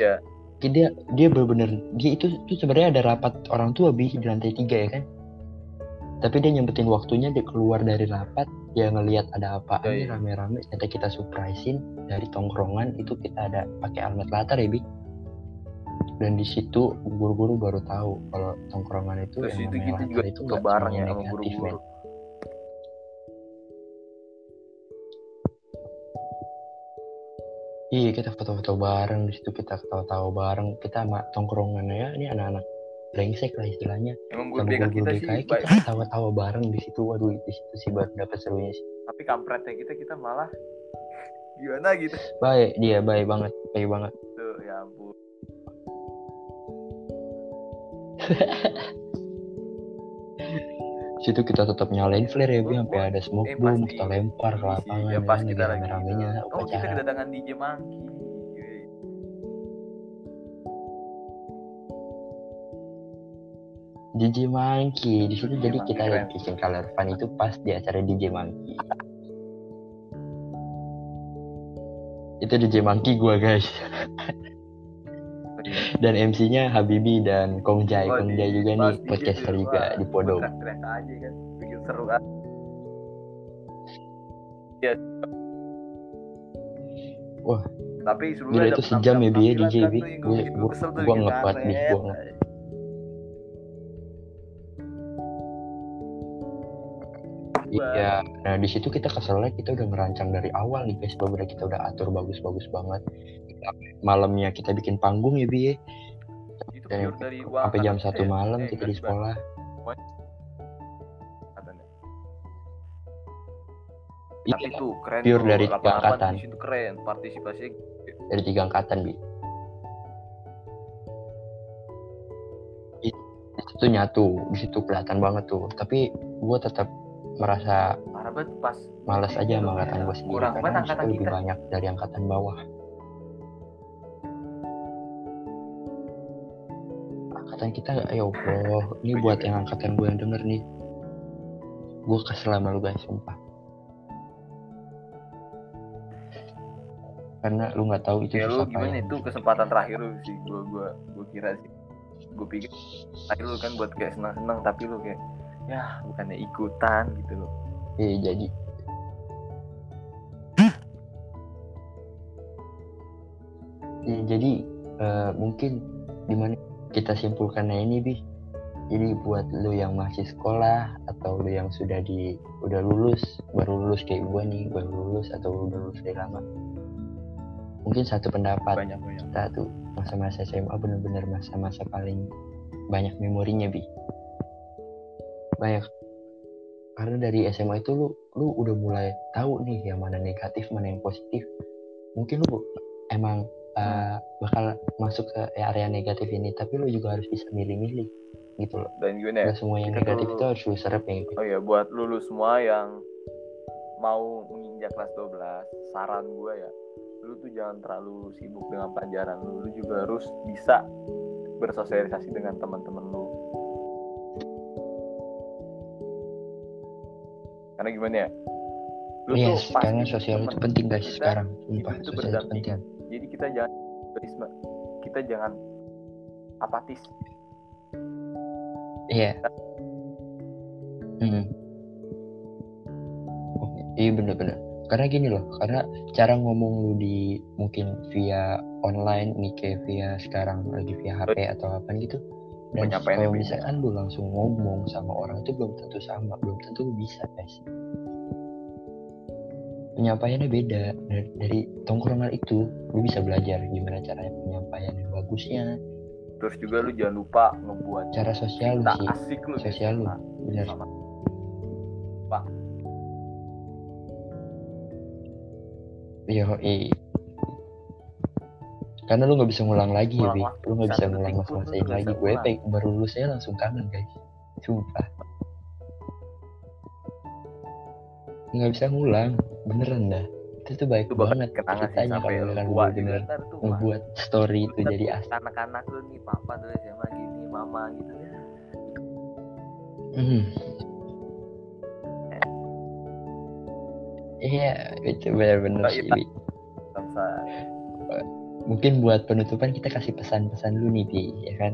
Ya. Dia dia bener-bener dia itu tuh sebenarnya ada rapat orang tua bi di lantai tiga ya kan. Tapi dia nyempetin waktunya dia keluar dari rapat, dia ngelihat ada apa Ya, iya. rame-rame, ternyata kita surprisein dari tongkrongan itu kita ada pakai almet latar ya bi. Dan di situ guru-guru baru tahu kalau tongkrongan itu terus yang itu kita latar juga itu bareng ya negatif men. Iya kita foto-foto bareng di situ kita ketawa-tawa bareng kita sama tongkrongan ya ini anak-anak brengsek lah istilahnya. Emang sama BK kita BK sih kita ketawa-tawa bareng di situ. Waduh di situ sih baru dapat serunya sih. Tapi kampretnya kita kita malah [LAUGHS] gimana gitu? Baik dia baik banget baik banget. Tuh ya ampun [LAUGHS] situ kita tetap nyalain flare ya bi sampai ada smoke Eh, pasti. kita lempar ke sih, lapangan ya pas kita lagi gitu. oh kita kedatangan DJ Monkey DJ Monkey di situ jadi Monkey kita keren. bikin color fun itu pas di acara DJ Monkey itu DJ Monkey gua guys [LAUGHS] dan MC-nya Habibi dan Kongjai Oh, Kongjai di- juga nih podcaster juga di teriak-teriak aja kan bikin seru ah. ya Wah, tapi sebelumnya itu sejam ya bi ya DJ kan bi. gue gue tuh gue bikin ngepat gue Iya, nah di situ kita keselnya kita udah ngerancang dari awal nih guys, beberapa kita udah atur bagus-bagus banget. Malamnya kita bikin panggung ya bi ya. itu dari- pure dari uang sampai jam satu ya. malam Eh, kita di sekolah. Iya, itu keren pure tuh, dari tiga 88 angkatan. di situ keren partisipasinya dari tiga angkatan bi. It- Itu nyatu, di situ kelihatan banget tuh. Tapi gue tetap merasa parah banget pas malas aja sama angkatan ya, gue sendiri kurang karena angkatan lebih kita. banyak dari angkatan bawah. Angkatan kita ya Allah, ini buat yang angkatan gue yang denger nih. Gue kesel sama lu guys, sumpah. Karena lu nggak tahu itu ya lu gimana payah. itu kesempatan terakhir lu sih gua gua gua kira sih gua pikir tadi lu kan buat kayak senang senang tapi lu kayak ya bukannya ikutan gitu loh. Iya jadi. Ya, jadi eh, mungkin di mana kita simpulkannya ini bi? Jadi buat lu yang masih sekolah atau lu yang sudah di udah lulus baru lulus kayak gua nih baru lulus atau udah lulus dari lama. Mungkin satu pendapat banyak banyak. kita tuh masa-masa SMA bener-bener masa-masa paling banyak memorinya bi banyak. Karena dari SMA itu lu lu udah mulai tahu nih yang mana negatif mana yang positif. Mungkin lu emang uh, bakal masuk ke area negatif ini tapi lu juga harus bisa milih-milih gitu loh. Dan gimana ya? Semua yang negatif itu harus lu serap ya gitu. oh ya buat lulus semua yang mau menginjak kelas 12 saran gua ya lu tuh jangan terlalu sibuk dengan pelajaran lu. Lu juga harus bisa bersosialisasi dengan teman-teman lu karena gimana ya? Lu Iya, tuh pasti sosial itu penting guys kita sekarang. sumpah itu sosial itu berdampingan. penting. Jadi kita jangan kita jangan apatis. Iya. Hmm. Oke, iya bener-bener. Karena gini loh karena cara ngomong lu di mungkin via online nih kayak via sekarang lagi via HP atau apa gitu dan Penyampaiannya kalau beda. misalkan lu langsung ngomong sama orang itu belum tentu sama belum tentu lu bisa guys. Penyampaiannya beda. Dari, dari tongkrongan itu lu bisa belajar gimana caranya penyampaian yang bagusnya. Terus juga lu jangan lupa ngebuat cara sosial lu sih. asik lu. Sosial lu bener. Sama. Iya, iya. Karena lu nggak bisa ngulang lagi ya, Ngulang Bi. waktu, Lu nggak bisa ngulang masa-masa ini lagi. Gue pe- baru lulus saya langsung kangen, guys. Sumpah. Nggak bisa ngulang. Beneran dah. Itu tuh baik itu banget ceritanya sampai kalau tua gue bener tuh ngebuat story itu jadi tuh asli. anak-anak lu nih papa dulu SMA gini mama gitu ya Hmm. Iya, itu benar-benar sih. Ita. Mungkin buat penutupan kita kasih pesan-pesan dulu nih, Bi, ya kan?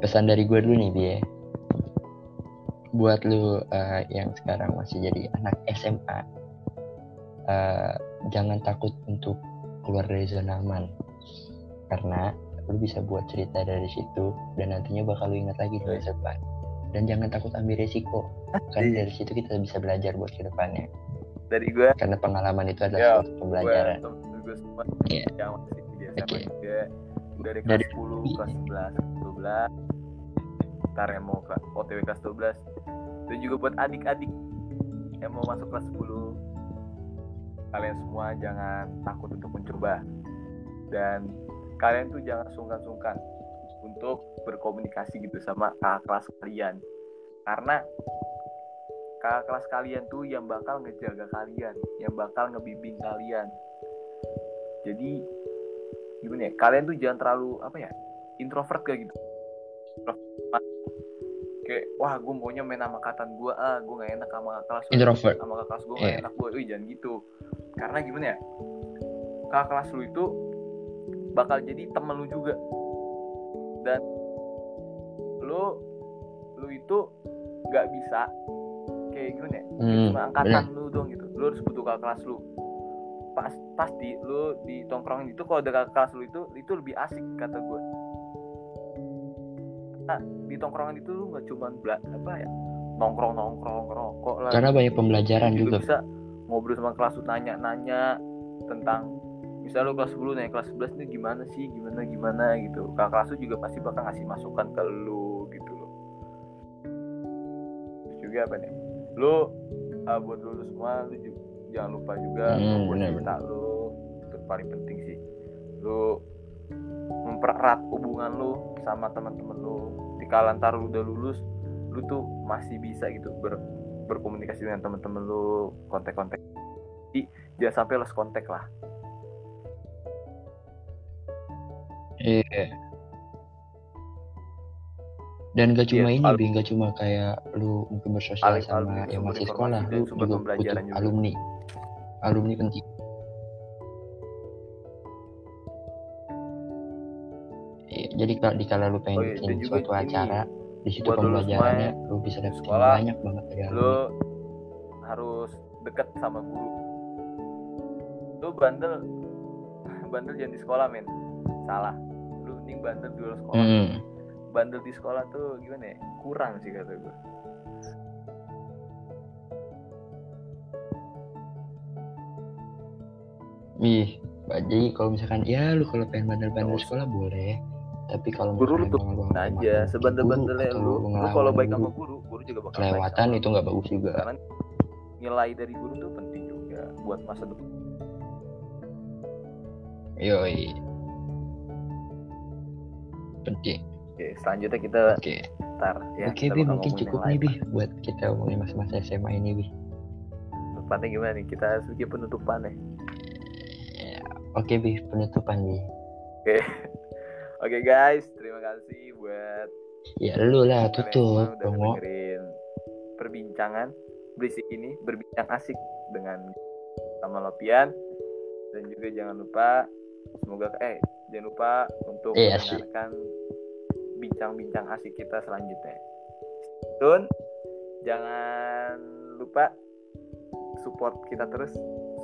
Pesan dari gue dulu nih, Bi ya. Buat lu eh, yang sekarang masih jadi anak SMA, eh, jangan takut untuk keluar dari zona aman. Karena lu bisa buat cerita dari situ dan nantinya bakal lu ingat lagi di masa depan. Dan jangan takut ambil resiko, karena dari situ kita bisa belajar buat ke depannya. dari gue Karena pengalaman itu Ya, adalah suatu pembelajaran. gue gue semua. Iya. yang masih di SMA Oke. juga. Dari kelas Dari- 10 kelas 11 kelas 12 ntar yang mau ke OTW kelas 12 dan juga buat adik-adik yang mau masuk kelas 10 kalian semua jangan takut untuk mencoba. Dan kalian tuh jangan sungkan-sungkan untuk berkomunikasi gitu sama kakak kelas kalian. Karena kakak kelas kalian tuh yang bakal ngejaga kalian yang bakal ngebimbing kalian jadi gimana ya kalian tuh jangan terlalu apa ya introvert kayak gitu kayak wah gue maunya main sama angkatan gue ah gue gak enak sama kelas. Introvert. sama kakak kelas gue gak Iya. enak gue jangan gitu karena gimana ya kakak kelas lu itu bakal jadi temen lu juga dan lu lu itu nggak bisa kayak gimana ya Hmm, cuma angkatan lu dong gitu lu harus butuh kakak kelas lu pas pasti lu di tongkrongan itu kalau kakak kelas lu itu itu lebih asik kata gue nah, di tongkrongan itu lu nggak cuma bela apa ya nongkrong nongkrong rokok lah. Karena banyak pembelajaran Lu juga. bisa ngobrol sama kelas lu nanya nanya tentang misal lu kelas 10 nanya kelas 11 ini gimana sih? Gimana gimana? gitu. Kakak kelas lu juga pasti bakal ngasih masukan ke lu gitu loh. Terus juga apa nih? Lu ah, buat lu semua lu ju- jangan lupa juga Hmm, benar, cinta lu itu paling penting sih lu mempererat hubungan lu sama teman-teman lu di ntar lu udah lulus lu tuh masih bisa gitu ber, berkomunikasi dengan teman-teman lu kontak-kontak Jadi, jangan sampai lost kontak lah Iya. Dan gak cuma Iya, ini, Bi, gak cuma kayak lu mungkin bersosial sama yang masih sekolah, lu juga butuh juga. alumni. Alumni penting. Iya, jadi kalau di kala lu pengen Oh iya, bikin suatu ini, acara, di situ lu pembelajarannya semua lu bisa dapetin sekolah, banyak banget dari alumni. lu harus deket sama guru. Lu bandel [LAUGHS] bandel jangan di sekolah men salah. Lu mending bandel di luar sekolah. Hmm. bandel di sekolah tuh gimana ya? Kurang sih kata gue Ih, jadi kalau misalkan ya lu kalau pengen bandel-bandel sekolah boleh. Tapi kalau Guru lu tuh lu aja sebandel-bandelnya atau lu lu ngelawan kalau baik sama guru guru juga bakal kelewatan itu lu. nggak bagus juga. karena nilai dari guru tuh penting juga buat masa depan Yoi. Penting. oke selanjutnya kita Oke. ntar ya Oke, Bi, mungkin cukup nih, Bi, buat kita ngomongin masa-masa SMA ini, Bi. Tepatnya gimana nih kita bikin penutupan Ya, Oke, Bi, penutupan, Bi. Oke guys, terima kasih buat Ya, lu lah, tutup, dengerin perbincangan berisik ini, berbincang asik dengan sama Lopian dan juga jangan lupa semoga eh jangan lupa untuk Eh, mendengarkan bincang-bincang asik kita selanjutnya. Tun, jangan lupa support kita terus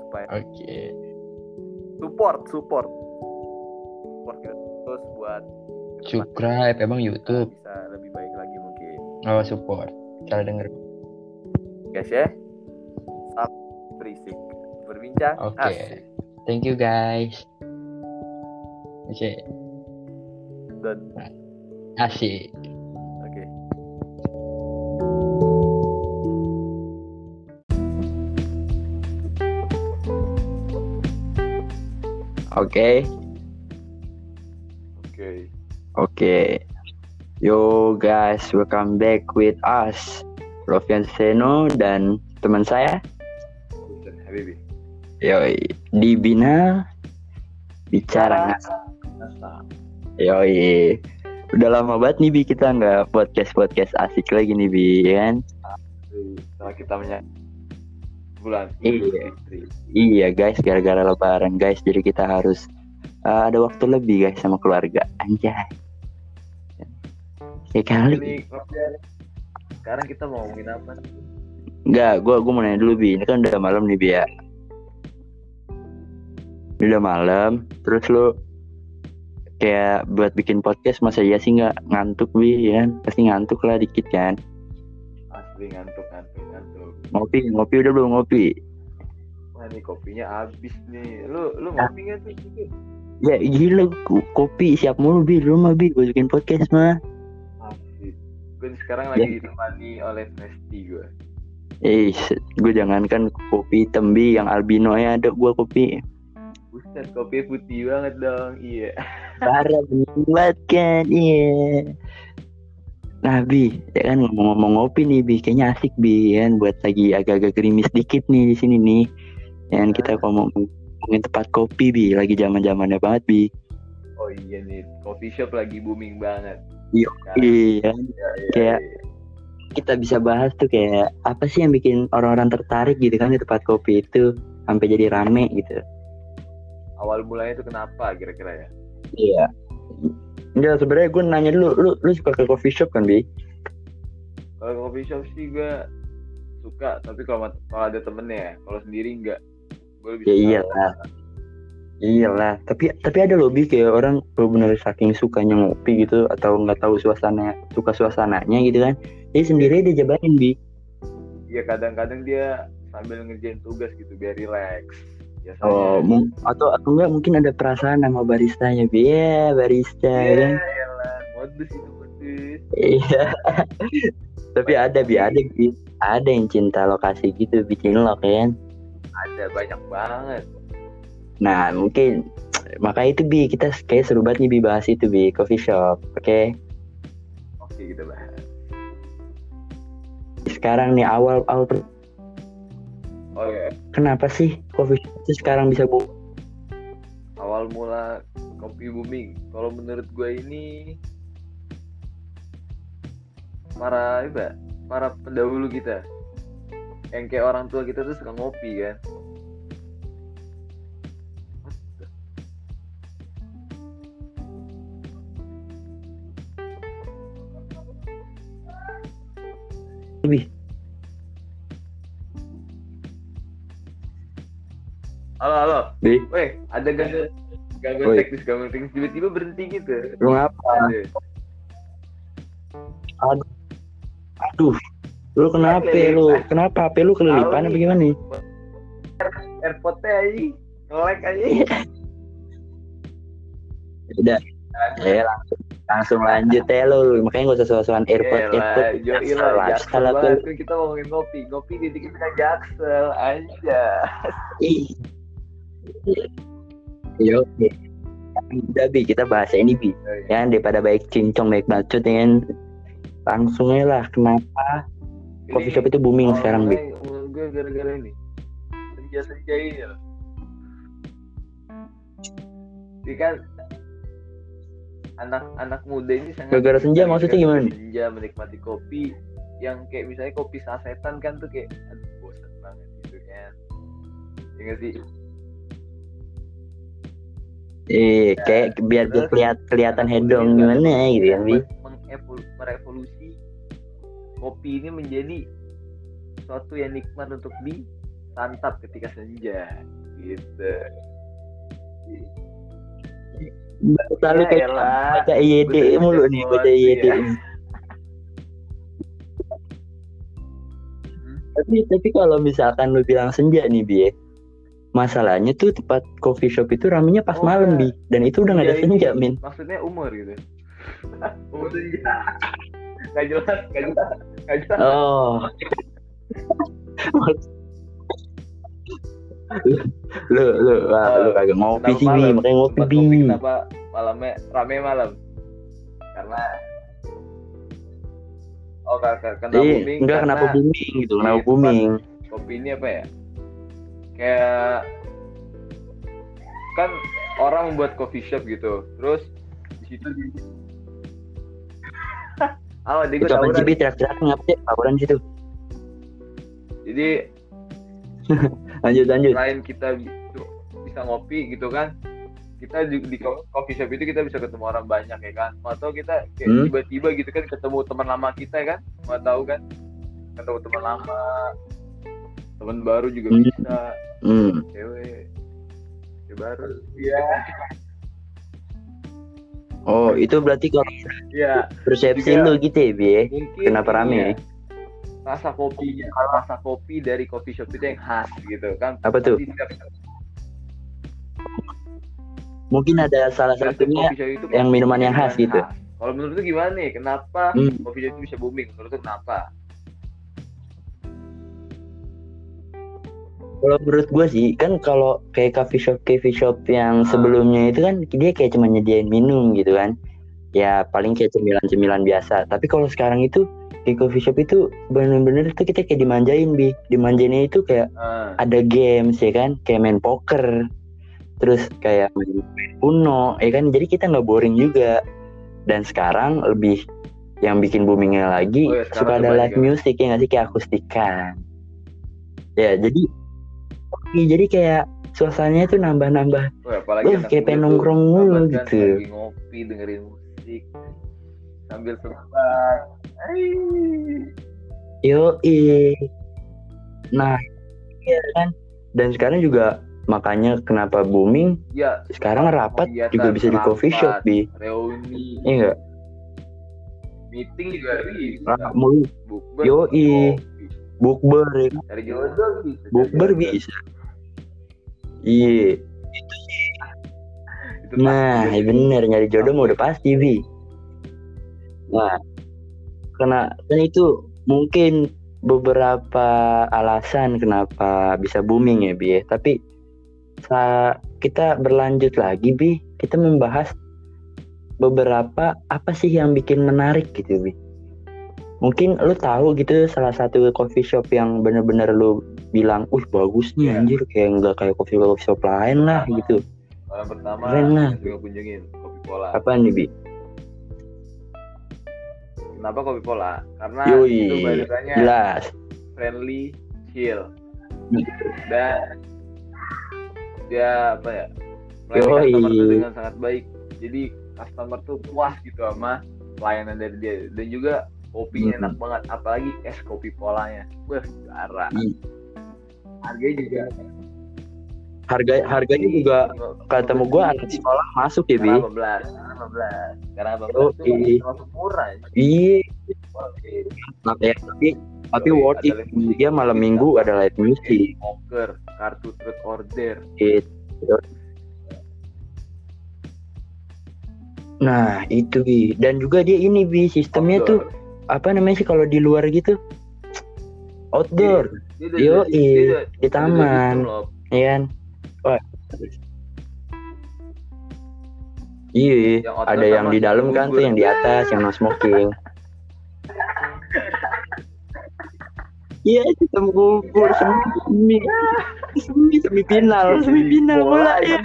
supaya Oke. Support support support kita terus buat Subscribe, emang YouTube. bisa lebih baik lagi mungkin Oh, support. Cara denger. guys ya salam berisik berbincang Oke. asik Thank you, guys. Oke, dan asik. Oke. oke Oke. Yo guys, welcome back with us. Rofian Seno dan teman saya Bukan, Habibi Yoi di Bina bicara ngas. Yoi. Udah lama banget nih Bi kita nggak podcast podcast asik lagi nih Bi ya kan? setelah kita menyambut bulan Iya. Iya guys, gara-gara lebaran guys, jadi kita harus uh, ada waktu lebih guys sama keluarga. Anjay. Ya kali. Rofian, sekarang kita mau ngomongin apa? Enggak, gua gua mau nanya dulu Bi. Ini kan udah malam nih Bi ya. Ini Udah malam, terus lu kayak buat bikin podcast masa iya sih nggak ngantuk Bi ya kan? Pasti ngantuk lah dikit kan. asli ngantuk ngantuk ngantuk Ngopi, ngopi udah belum ngopi? Wah ini kopinya habis nih. Lu lu ngopi nggak tuh Ya gila, ko- kopi siap mulu Bi, lu mah Bi, buat bikin podcast mah. gue sekarang Ya. lagi ditemani oleh Nesti gue Eh, gue jangankan kopi hitam Bi, yang albino ya ada gua kopi. Buset kopi putih banget dong. Iya. Parah banget kan, iya. Nah Bi, ya kan ngomong-ngomong ngopi nih Bi, kayaknya asik Bi, ya kan buat lagi agak-agak gerimis dikit nih di sini nih. Ya kan kita ngomong ngomongin tempat kopi Bi, lagi zaman zamannya banget Bi. oh iya nih coffee shop lagi booming banget Iya. Sekarang. Iya, Iya, iya, Kayak- iya. kita bisa bahas tuh kayak apa sih yang bikin orang-orang tertarik gitu kan di tempat kopi itu sampai jadi rame gitu. awal mulanya itu kenapa kira-kira ya Iya. Enggak sebenarnya gue nanya dulu, lu lu suka ke coffee shop kan Bi? kalau coffee shop sih gue suka tapi kalau ada temennya ya kalau sendiri enggak gue lebih Ya suka iyalah. Iyalah, tapi tapi ada loh bi kayak orang benar saking sukanya ngopi gitu atau nggak tahu suasana suka suasananya gitu kan. Jadi sendiri dia jabanin bi. Iya kadang-kadang dia sambil ngerjain tugas gitu biar relax biasanya Oh, mung- atau atau enggak mungkin ada perasaan sama baristanya bi. Ya, barista Iya, kan. iyalah. modus itu modus Iya. [LAUGHS] tapi ada bi ada bi. Ada yang cinta lokasi gitu bikin ya kan. ada banyak banget Nah, mungkin maka itu bi kita kayak seru banget nih bi bahas itu bi coffee shop. Oke. oke kita bahas Sekarang nih awal awal per- oh ya kenapa sih coffee shop itu sekarang bisa bu awal mula kopi booming. Kalau menurut gue ini para apa? Para pendahulu kita. Yang kayak orang tua kita tuh suka ngopi kan? Lebih? Halo halo. Bi, weh ada gangguan gangguan teknis gangguan teknis. Tiba-tiba berhenti gitu. Lu ngapa? ada Aduh, lu kenapa lu? Kenapa HP lu kelilipan? Apa gimana nih? airpodnya aja ngelek aja Udah, ya langsung langsung lanjut ya lu. Makanya gak usah soal-soal airport airport. Joey Jaksel, lah, jaksel lifestyle apa banget lu. kan kita ngomongin ngopi, ngopi dikit kita jaksel aja. Yo, oke. Udah bi, kita bahas ini bi. Ya, daripada baik cincong baik bacot ya kan. Langsung aja lah, kenapa coffee shop itu booming sekarang bi? Gue gara-gara ini, senja-senja ini loh. Jadi kan anak-anak muda ini sangat Gara-gara senja maksudnya gimana? Senja menikmati kopi yang kayak misalnya kopi sasetan kan tuh kayak aduh bosan banget gitu kan. Ya nggak sih? Eh, kayak biar dia keliat, kelihatan hedong gimana gitu kan bi? Merevolusi kopi ini menjadi sesuatu yang nikmat untuk disantap ketika senja gitu. Selalu Ya kayak baca Bener-bener mulu nih, baca IYD. ya. [LAUGHS] Tapi tapi kalau misalkan lu bilang senja nih bi, ya, masalahnya tuh tempat coffee shop itu ramenya pas Oh, malam iya. bi, dan itu udah nggak ada Iya, ini senja min. Maksudnya umur gitu. [LAUGHS] umur senja. Gak jelas, gak jelas, gak jelas. Oh. lu lu wah, lu kagak ngopi Kenapa sih bi, makanya ngopi bi. kenapa malamnya rame malam? Karena Oh, karena kenapa Iya, booming? enggak Karena kenapa booming gitu, kenapa Iya, booming? kopi ini apa ya? Kayak kan orang membuat coffee shop gitu. Terus di situ di [LAUGHS] Oh, dia gue Itu apa tawuran. sih teriak-teriak ngapa sih? Tawuran situ. Jadi [LAUGHS] Lanjut lanjut. selain kita bi- bisa ngopi gitu kan kita di, di co- coffee shop itu kita bisa ketemu orang banyak ya kan atau kita kayak Hmm. tiba-tiba gitu kan ketemu teman lama kita ya kan mau tahu kan ketemu teman lama teman baru juga Hmm. bisa Hmm. cewek cewek baru iya Oh, itu berarti kalau iya persepsi Juga- lu gitu ya bi? ya? Kenapa rame ini ya? ya, rasa kopinya rasa kopi dari coffee shop itu yang khas gitu kan Apa tuh? Mungkin ada salah satunya itu yang minuman yang khas gitu. Kalau menurut lu gimana nih? Kenapa Hmm. coffee shop itu bisa booming? Menurut lu kenapa? Kalau menurut gue sih kan kalau kayak coffee shop coffee shop yang Ah. sebelumnya itu kan dia kayak cuma nyediain minum gitu kan. Ya paling kayak cemilan-cemilan biasa. Tapi kalau sekarang itu di coffee shop itu bener-bener tuh kita kayak dimanjain bi. Dimanjainnya itu kayak Ah, ada games ya kan, kayak main poker, terus kayak main Uno, ya kan. Jadi kita nggak boring juga. Dan sekarang lebih yang bikin boomingnya lagi Oh ya, suka ada live ya. music ya nggak sih kayak akustikan. Ya jadi, Iya, jadi kayak suasananya tuh nambah-nambah. oh, apalagi kayak pengen nongkrong mulu gitu. Lagi ngopi, dengerin musik sambil terbang. Ai. Yo, nah, iya kan. Dan sekarang juga makanya kenapa booming ya sekarang rapat kegiatan juga bisa di coffee shop rapat, bi reuni iya enggak meeting juga bisa rapat mulu Yoi. kopi. bukber ya kan? bukber bisa iya. Itu nah ya bener nyari jodoh mah udah pasti. bi nah karena kan itu mungkin beberapa alasan kenapa bisa booming ya bi ya. tapi sa kita berlanjut lagi bi kita membahas beberapa apa sih yang bikin menarik gitu bi mungkin lu tahu gitu salah satu coffee shop yang bener-bener lu bilang, uh bagus nih Iya. anjir kayak nggak kayak coffee coffee shop lain lah gitu. Orang pertama Keren lah. kunjungin kopi pola. Apa nih bi? Kenapa kopi pola? Karena Yoi. itu barisannya Jelas. friendly, chill, dan dia apa ya? melayani customer tuh dengan sangat baik. Jadi customer tuh puas gitu sama pelayanan dari dia dan juga kopinya Hmm. enak banget apalagi es kopi polanya wah darah Hmm. Harganya juga Harga harganya juga ketemu gua anak sekolah masuk ya bi. sekarang 15 sekarang 15 sekarang 15 Yoi. itu termasuk murah ya. Iya. Nah, ya, tapi tapi worth it. Dia malam minggu ada live music. Poker, kartu truth order. Gitu. Nah itu bi dan juga dia ini bi sistemnya tuh outdoor. apa namanya sih kalau di luar gitu outdoor Dia dia udah- di taman. gitu loh. ya kan? Wah. iya ada yang di dalam kan tuh yang di atas yang no smoking. Iya sistem bubur semi. Semi semi final semi final bola ya.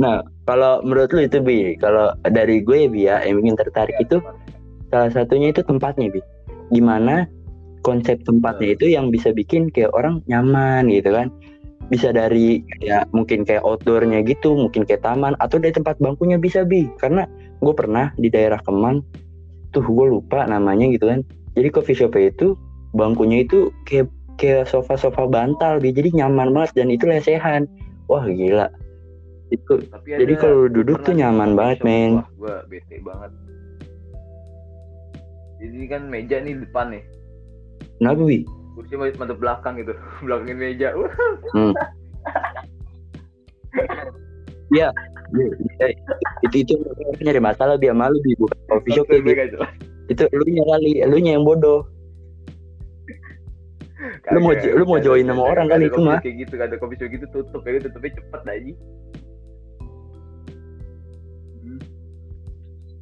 Nah, kalau menurut lu itu bi, kalau dari gue bi ya, yang bikin tertarik itu salah satunya itu tempatnya bi. Gimana konsep tempatnya itu yang bisa bikin kayak orang nyaman gitu kan. Bisa dari ya mungkin kayak outdoornya gitu, mungkin kayak taman atau dari tempat bangkunya bisa bi. Karena gue pernah di daerah Kemang, tuh gue lupa namanya gitu kan. Jadi coffee shop itu bangkunya itu kayak kayak sofa-sofa bantal bi, jadi nyaman banget dan itu lesehan. Wah gila. Itu Tapi Jadi kalau duduk tuh nyaman banget, men. Wah, gua bete banget. Jadi kan meja nih depan nih. kenapa bi? Kursi masih madep belakang gitu. [LAUGHS] Belakangin meja. Wah, [LAUGHS] Ya, itu itu nyari masalah biar malu bi bukan coffee shop jelas. Itu lu nya kali, lu nya yang bodoh. Lu mau- lu mau join sama orang kali ada itu mah. Kayak gitu, ada kopi shop gitu tutup kayak gitu, tutupnya cepet aja.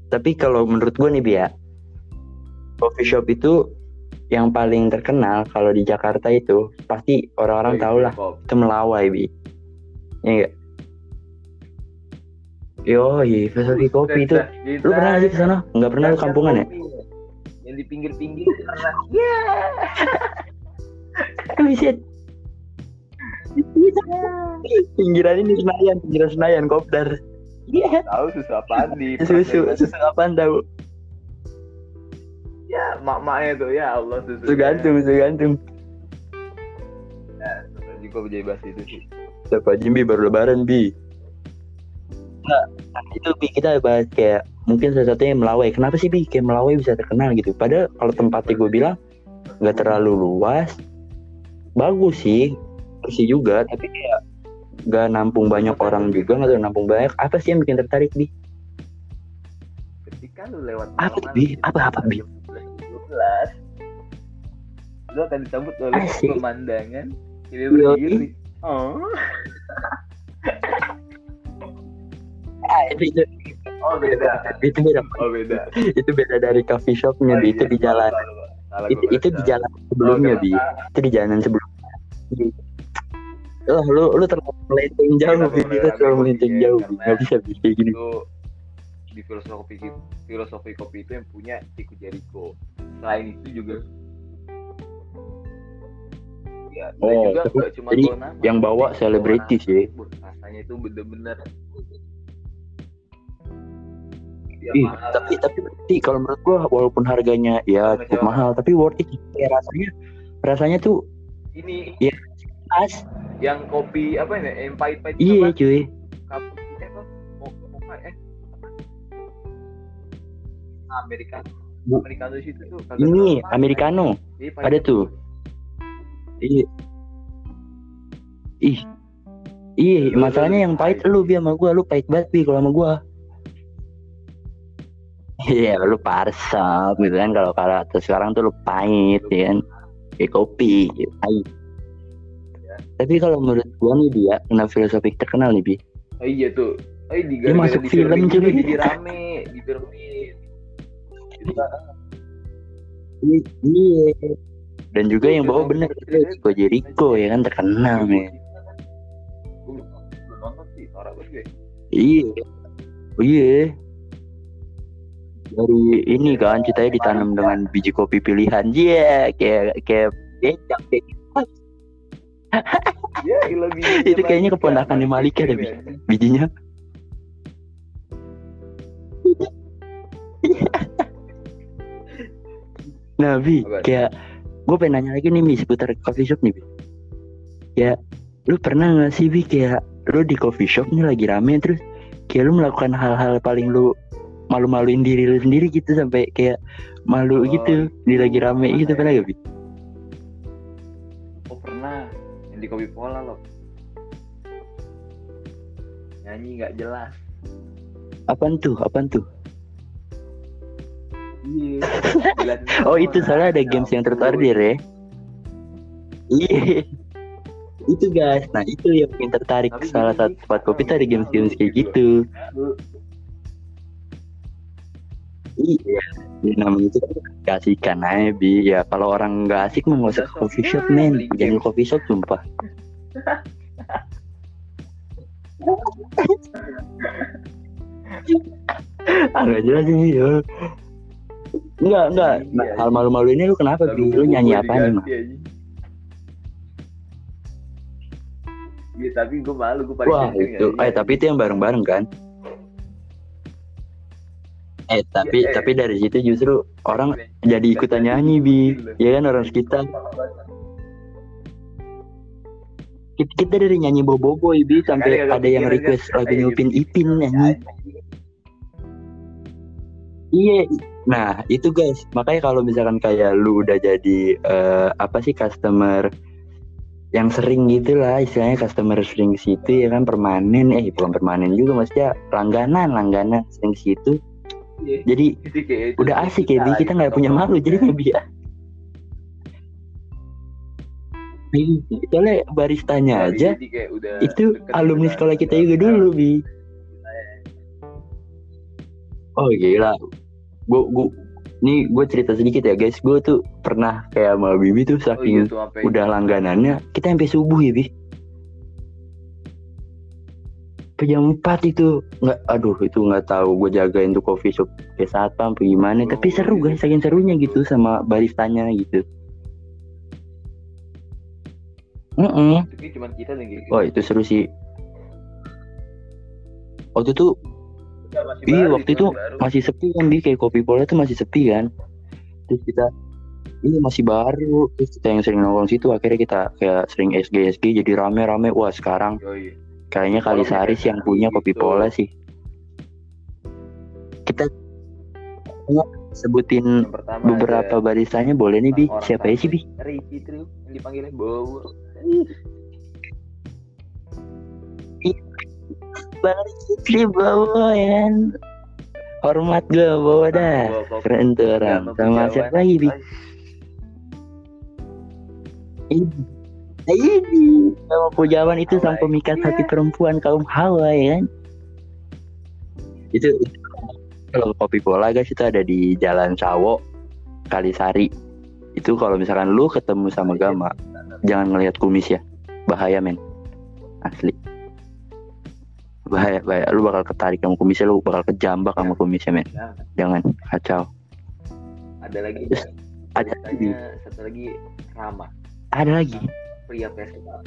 Tapi kalau menurut gua nih bi ya, coffee shop itu yang paling terkenal kalau di Jakarta itu pasti orang-orang Oh, tahu iya, lah Pop. itu melawai bi. Ya enggak? Yo, iya, filosofi kopi itu. Lu pernah sih ke sana? Enggak pernah lu kampungan ya? Yang di pinggir-pinggir. Ya. [LAUGHS] Buset. Pinggiran ini Senayan, pinggiran Senayan, kopdar. Iya. Tahu susu apaan di Susu, susu apaan tahu? Ya, mak-maknya tuh ya Allah susu. Susu gantung, susu gantung. Tadi gua jadi bahas itu sih. Siapa Jimbi baru lebaran, Bi? Nah, itu Bi kita bahas kayak mungkin salah satunya Melawai. Kenapa sih Bi kayak Melawai bisa terkenal gitu? Padahal kalau tempatnya gue bilang nggak terlalu luas, bagus sih, bersih juga, tapi kayak nggak nampung banyak orang juga, nggak terlalu nampung banyak. Apa sih yang bikin tertarik Bi? Ketika lu lewat Apa, Bi? Apa, apa, Bi? 12, lu akan disambut oleh Asik. pemandangan ini berdiri. Oh. Ah, itu, itu, oh beda. itu beda. Oh beda. Itu beda dari coffee shopnya, Oh, Bi. Itu iya. di jalan. Salah, Itu, itu di jalan sebelumnya, Oh, Bi. itu di jalan sebelumnya Oh, lu lu terlalu melenceng jauh, Kenapa Bi. kita terlalu melenceng jauh, Bi. Karena- nggak bisa Bi, kayak gini. di filosofi filosofi kopi itu yang punya Chico Jericho. Selain itu juga. Ya, Oh, juga tapi- nggak cuma jadi nama, yang bawa selebriti sih. Rasanya itu bener-bener. Ih, tapi tapi berarti kalau menurut gua walaupun harganya ya cukup mahal tapi worth it. Kayak rasanya rasanya tuh ini pas. yang kopi apa ini yang pahit-pahit itu iya cuy. Eh apa? Eh? Amerika Americano di situ tuh ini americano. Iya, pahit. ada tuh. Iya. Ih. Iya Lu- lu- masalahnya lu yang pahit lu bi sama gua. Lu pahit banget bi kalau sama gua. Iya lu parsap gitu kan. Kalau kalau sekarang tuh lu pahit ya kan. Kayak kopi gitu, pahit. Tapi kalau menurut gua nih dia kena filosofik terkenal nih bi. Oh, iya tuh. Oh, iya, di masuk di film, cuy. juga. jadi rame di filmin Gitu. Kan. I- iya. Dan juga yang bawa bener itu Chico Jericho ya kan terkenal gue iya. Oh, iya. Dari ini kan ceritanya ditanam dengan biji kopi pilihan. Iya kayak kayak becak kayak gitu. [LAUGHS] ya Itu kayaknya keponakan di Malika deh, Bi. bijinya [LAUGHS] nah bi Apa? kayak gue pengen nanya lagi nih mi seputar coffee shop nih bi ya lu pernah nggak sih bi kayak lu di coffee shop nih lagi rame terus kayak lu melakukan hal-hal paling lu malu-maluin diri lu sendiri gitu sampai kayak malu Oh, gitu di lagi rame gitu pernah gak bi oh pernah yang di kopi pola loh. Nyanyi nggak jelas. Apaan tuh? Apaan tuh iya. Jelasin [LAUGHS] oh itu soalnya ada Ya games yang terorder ya? Iya. Itu guys. Nah itu yang bikin tertarik Tapi salah satu tempat kopi tuh ada malu games-games kayak gitu. iya. Ya, namanya itu kan kasihkan aja bi? Ya kalau orang nggak asik mah nggak usah coffee shop Ya, men. jangan coffee shop sumpah. [LAUGHS] Ah nggak jelas ini ya Enggak, enggak. Nah, Iya, hal iya. malu-malu ini lu kenapa, Bi? Lu nyanyi apa nih, anjing. Iya tapi gue malu gue paling Wah, itu. ya, Eh, tapi itu yang bareng-bareng kan? Eh, tapi Iya, eh. tapi dari situ justru orang Iya. jadi ikutan nyanyi, Bi. Ya kan orang sekitar. Kita, dari nyanyi bobo Bi sampai ada yang request kan? lagu Kayak Nyupin gitu. Ipin nyanyi. Iya. Nah, itu guys. Makanya kalau misalkan kayak lu udah jadi eh, apa sih customer yang sering gitu lah istilahnya customer sering situ ya kan permanen. Eh bukan permanen juga maksudnya langganan langganan sering situ. Iya. jadi Jadi kayak udah asik ya kita nggak punya malu jadinya bi ya. Iya, soalnya baristanya aja Jadi kayak udah itu alumni udah- sekolah kita juga dulu bi oh gila. Gua gua ini gue cerita sedikit ya guys. Gue tuh pernah kayak sama Bibi tuh Oh iya saking tuh sampai udah langganannya kita sampai subuh ya bi. Jam 4 itu nggak aduh itu nggak tahu gue jagain tuh coffee shop kayak satpam apa gimana. Oh, tapi seru iya. guys saking serunya gitu sama baristanya gitu. Cuman kita nih kayak gitu. Wah itu seru sih. Waktu itu Masih iya baru, waktu itu masih baru. masih sepi kan bi kayak kopi pola tuh masih sepi kan terus kita iya masih baru terus kita yang sering nongkrong situ akhirnya kita kayak sering SG SG jadi rame rame wah sekarang Yoi. Kayaknya kali sehari sih yang punya kopi gitu. pola sih. Kita sebutin beberapa ada baristanya boleh nih bi. Siapa ya sih bi? Ricky Tru yang dipanggilnya Bowo. Bang Citri bawa ya kan. Hormat gue bawa dah. Bawa. Keren tuh orang. Sama siapa lagi? Ay, Ini. Nah, Ini sama Pujawan itu sang pemikat iya. hati perempuan kaum Hawa ya kan. Itu, itu kalau kopi pola guys itu ada di Jalan Sawo Kalisari. Itu kalau misalkan lu ketemu sama Gama, jangan ngelihat kumis ya. Bahaya men. Asli. Bahaya, bahaya. Lu bakal ketarik sama kumisnya, lu bakal kejambak sama kumisnya men. Nah, Jangan kacau. ada lagi Terus, ada lagi. Satu lagi Rama Ada lagi. pria festival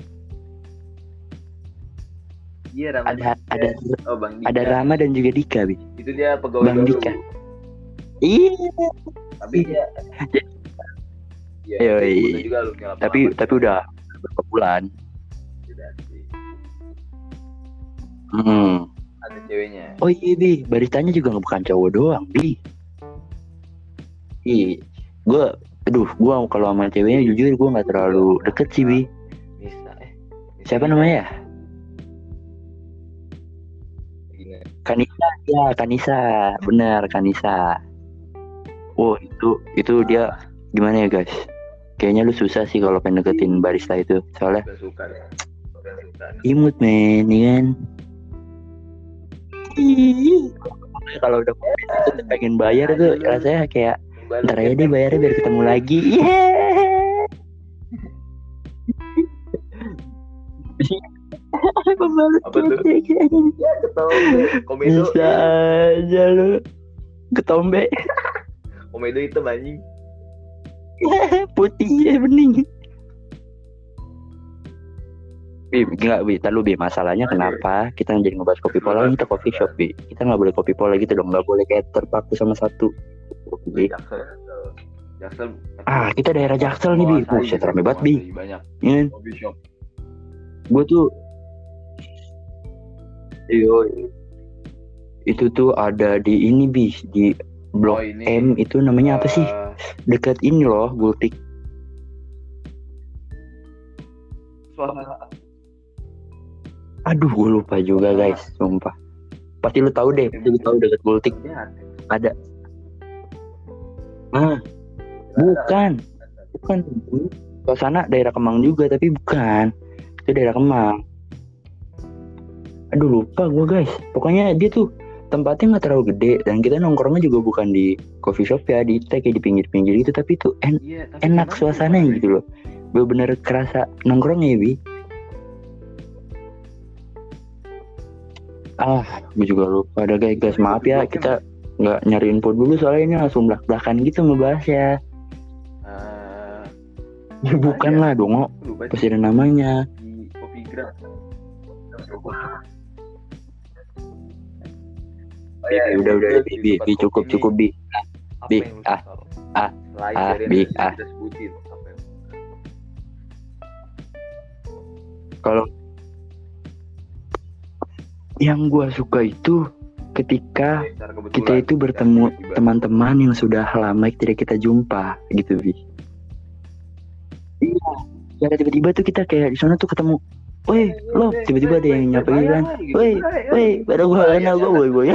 Iya Rama. ada ada Oh Bang Dika. ada Rama dan juga Dika bi Itu dia pegawai Bang baru. Dika. iya Tapi dia. Iya. Yoi. juga tapi tapi udah beberapa bulan hmm. Ada ceweknya. oh iya bi baristanya juga nggak bukan cowok doang bi Ih, gue aduh gue kalau sama ceweknya jujur gue nggak terlalu deket sih bi Bisa eh. siapa namanya ya. Kanisa ya Kanisa benar Kanisa oh itu itu dia gimana ya guys kayaknya lu susah sih kalau pengen deketin barista itu soalnya suka suka. imut men ya kan kalau udah itu tuh pengen bayar tuh rasanya kayak ntar aja deh bayarnya biar ketemu lagi. Pembalut Apa tuh? Ketawa komedo. Bisa aja lu Ketombe Komedo itu anjing. [LAUGHS] Putih ya bening Bi, enggak Bi, tar lu Bi, masalahnya kenapa kita jadi ngebahas kopi pola? Kita coffee shop Bi. Kita nggak boleh kopi pola gitu dong, nggak boleh kayak terpaku sama satu. Bi. Jaksel. Ah, kita daerah Jaksel nih Bi, buset rame banget Bi. Banyak. Iya. Kan? coffee shop. Gue tuh Iyo, itu tuh ada di ini Bi, di Blok Oh, ini. M itu namanya apa sih? Eh, Dekat ini loh, Gultik. Suara Aduh, gue lupa juga guys, sumpah. Pasti lu tahu deh, pasti lu tahu dekat Gultik Lihat. ada. Ah, bukan, bukan. Ke sana daerah Kemang juga, tapi bukan. Itu daerah Kemang. Aduh lupa gue guys. Pokoknya dia tuh tempatnya nggak terlalu gede dan kita nongkrongnya juga bukan di coffee shop ya, di kayak di pinggir-pinggir gitu, tapi itu en- Iya, tapi enak suasananya gitu loh. Bener-bener kerasa nongkrongnya ya, Bi. Ah, gue juga lupa ada guys, guys. Maaf ya, kita nggak nyari info dulu soalnya ini langsung belak belakan gitu ngebahas ya. Eh, Ya bukan lah dong, lupa pasti ada namanya. di kopi gram. Oh, Ya, udah udah bi, bi, bi, cukup cukup bi. Bi, ah, ah, ah, Bi, ah. Kalau yang gua suka itu ketika kita itu bertemu teman-teman yang sudah lama tidak kita jumpa gitu bi iya. Secara tiba-tiba tuh kita kayak di sana tuh ketemu Woi, lo tiba-tiba ada yang nyapa gitu kan. Woi, woi, pada gua kenal gua boy boy.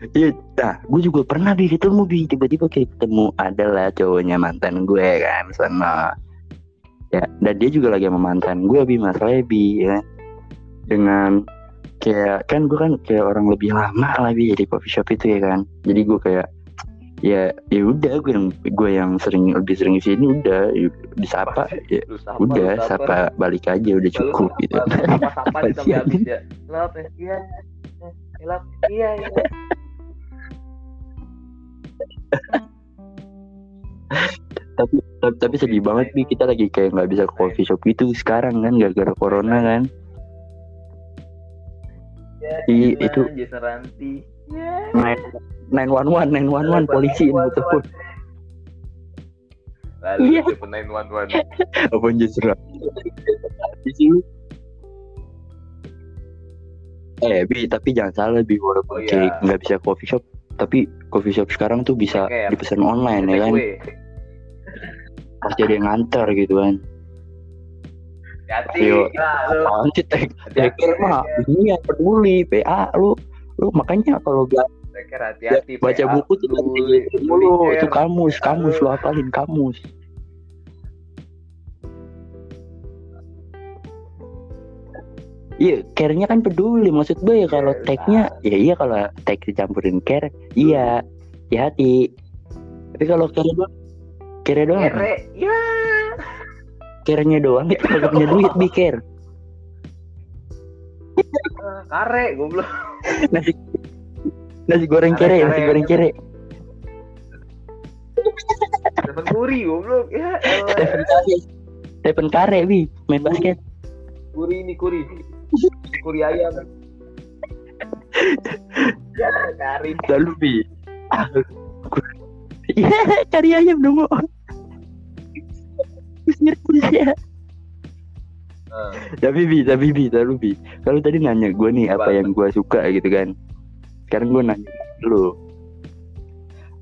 Iya, nah, gue juga pernah bi ketemu bi tiba-tiba kayak ketemu adalah cowoknya mantan gue kan sana. Ya, dan dia juga lagi sama mantan gue bi masalahnya bi ya. Dengan kayak kan gue kan kayak orang lebih lama lah bi jadi coffee shop itu ya kan. Jadi gue kayak ya ya udah gue yang gue yang sering lebih sering di sini udah ya, disapa ya sapa, udah lu sapa balik aja udah cukup gitu. Sapa-sapa [LAUGHS] Apa di sih, sampai habis anjing? ya. Lap ya. Lap. Iya, iya. Tapi, tapi tapi sedih banget bi kita lagi kayak nggak bisa ke coffee shop gitu sekarang kan gara-gara corona kan. Iya, itu- Ranti. nine nine one one nine one one polisi ini telepon Lalu Iya. telepon 911. apa justru di sini. Eh bi tapi jangan salah bi walaupun Oh, iya. kayak nggak bisa coffee shop tapi coffee shop sekarang tuh bisa Kayak- dipesan online ya kan pasti ada yang nganter gitu kan Hati. Yo. Lu. apaan sih tek teker mah ini yang peduli PA lu lu makanya kalau gak hati-hati. baca buku tuh Lu- penting lu lu liker. itu kamus kamus lu hafalin kamus Iya, care-nya kan peduli. Maksud gue ya kalau Iya, tag-nya, ya iya kalau tag dicampurin care, iya, hati-hati. Tapi kalau care doang, care doang? Kere. Ya. care-nya doang itu kalau punya duit [LAUGHS] bi care. Eh, Kare, goblok. Nasi nasi goreng kere, kare. nasi goreng kere. Stephen Curry goblok ya. Stephen Curry Stephen Curry bi main basket Curry ini Curry Curry ayam ya Curry lalu bi. Iya cari ayam dong kusir ya Nah, tapi bi tapi bi lalu bi. Kalau tadi nanya gue nih apa Apa? yang gue suka gitu kan. Sekarang gue nanya lu.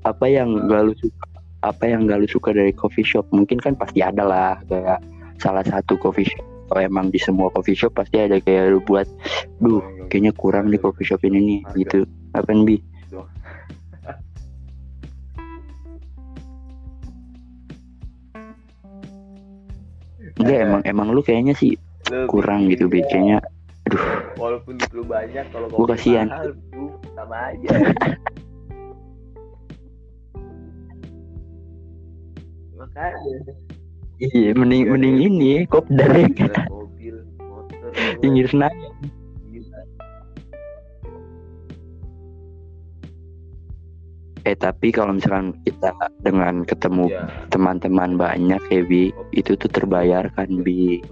Apa yang gak lu suka apa yang gak lu suka dari coffee shop? Mungkin kan pasti ada lah kayak salah satu coffee shop kalau emang di semua coffee shop pasti ada kayak lu buat duh kayaknya kurang nih coffee shop ini nih gitu. Apa bi? [LAUGHS] Enggak emang emang lu kayaknya sih kurang gitu bi. kayaknya walaupun duit lu banyak kalau kopi kasihan. mahal sama aja. [LAUGHS] Makanya iya mending Iya, mending iya. ini kopdar ya Jalan mobil motor. Pinggir senayan. Eh tapi kalau misalkan kita dengan ketemu ya teman-teman banyak ya bi itu tuh terbayarkan bi?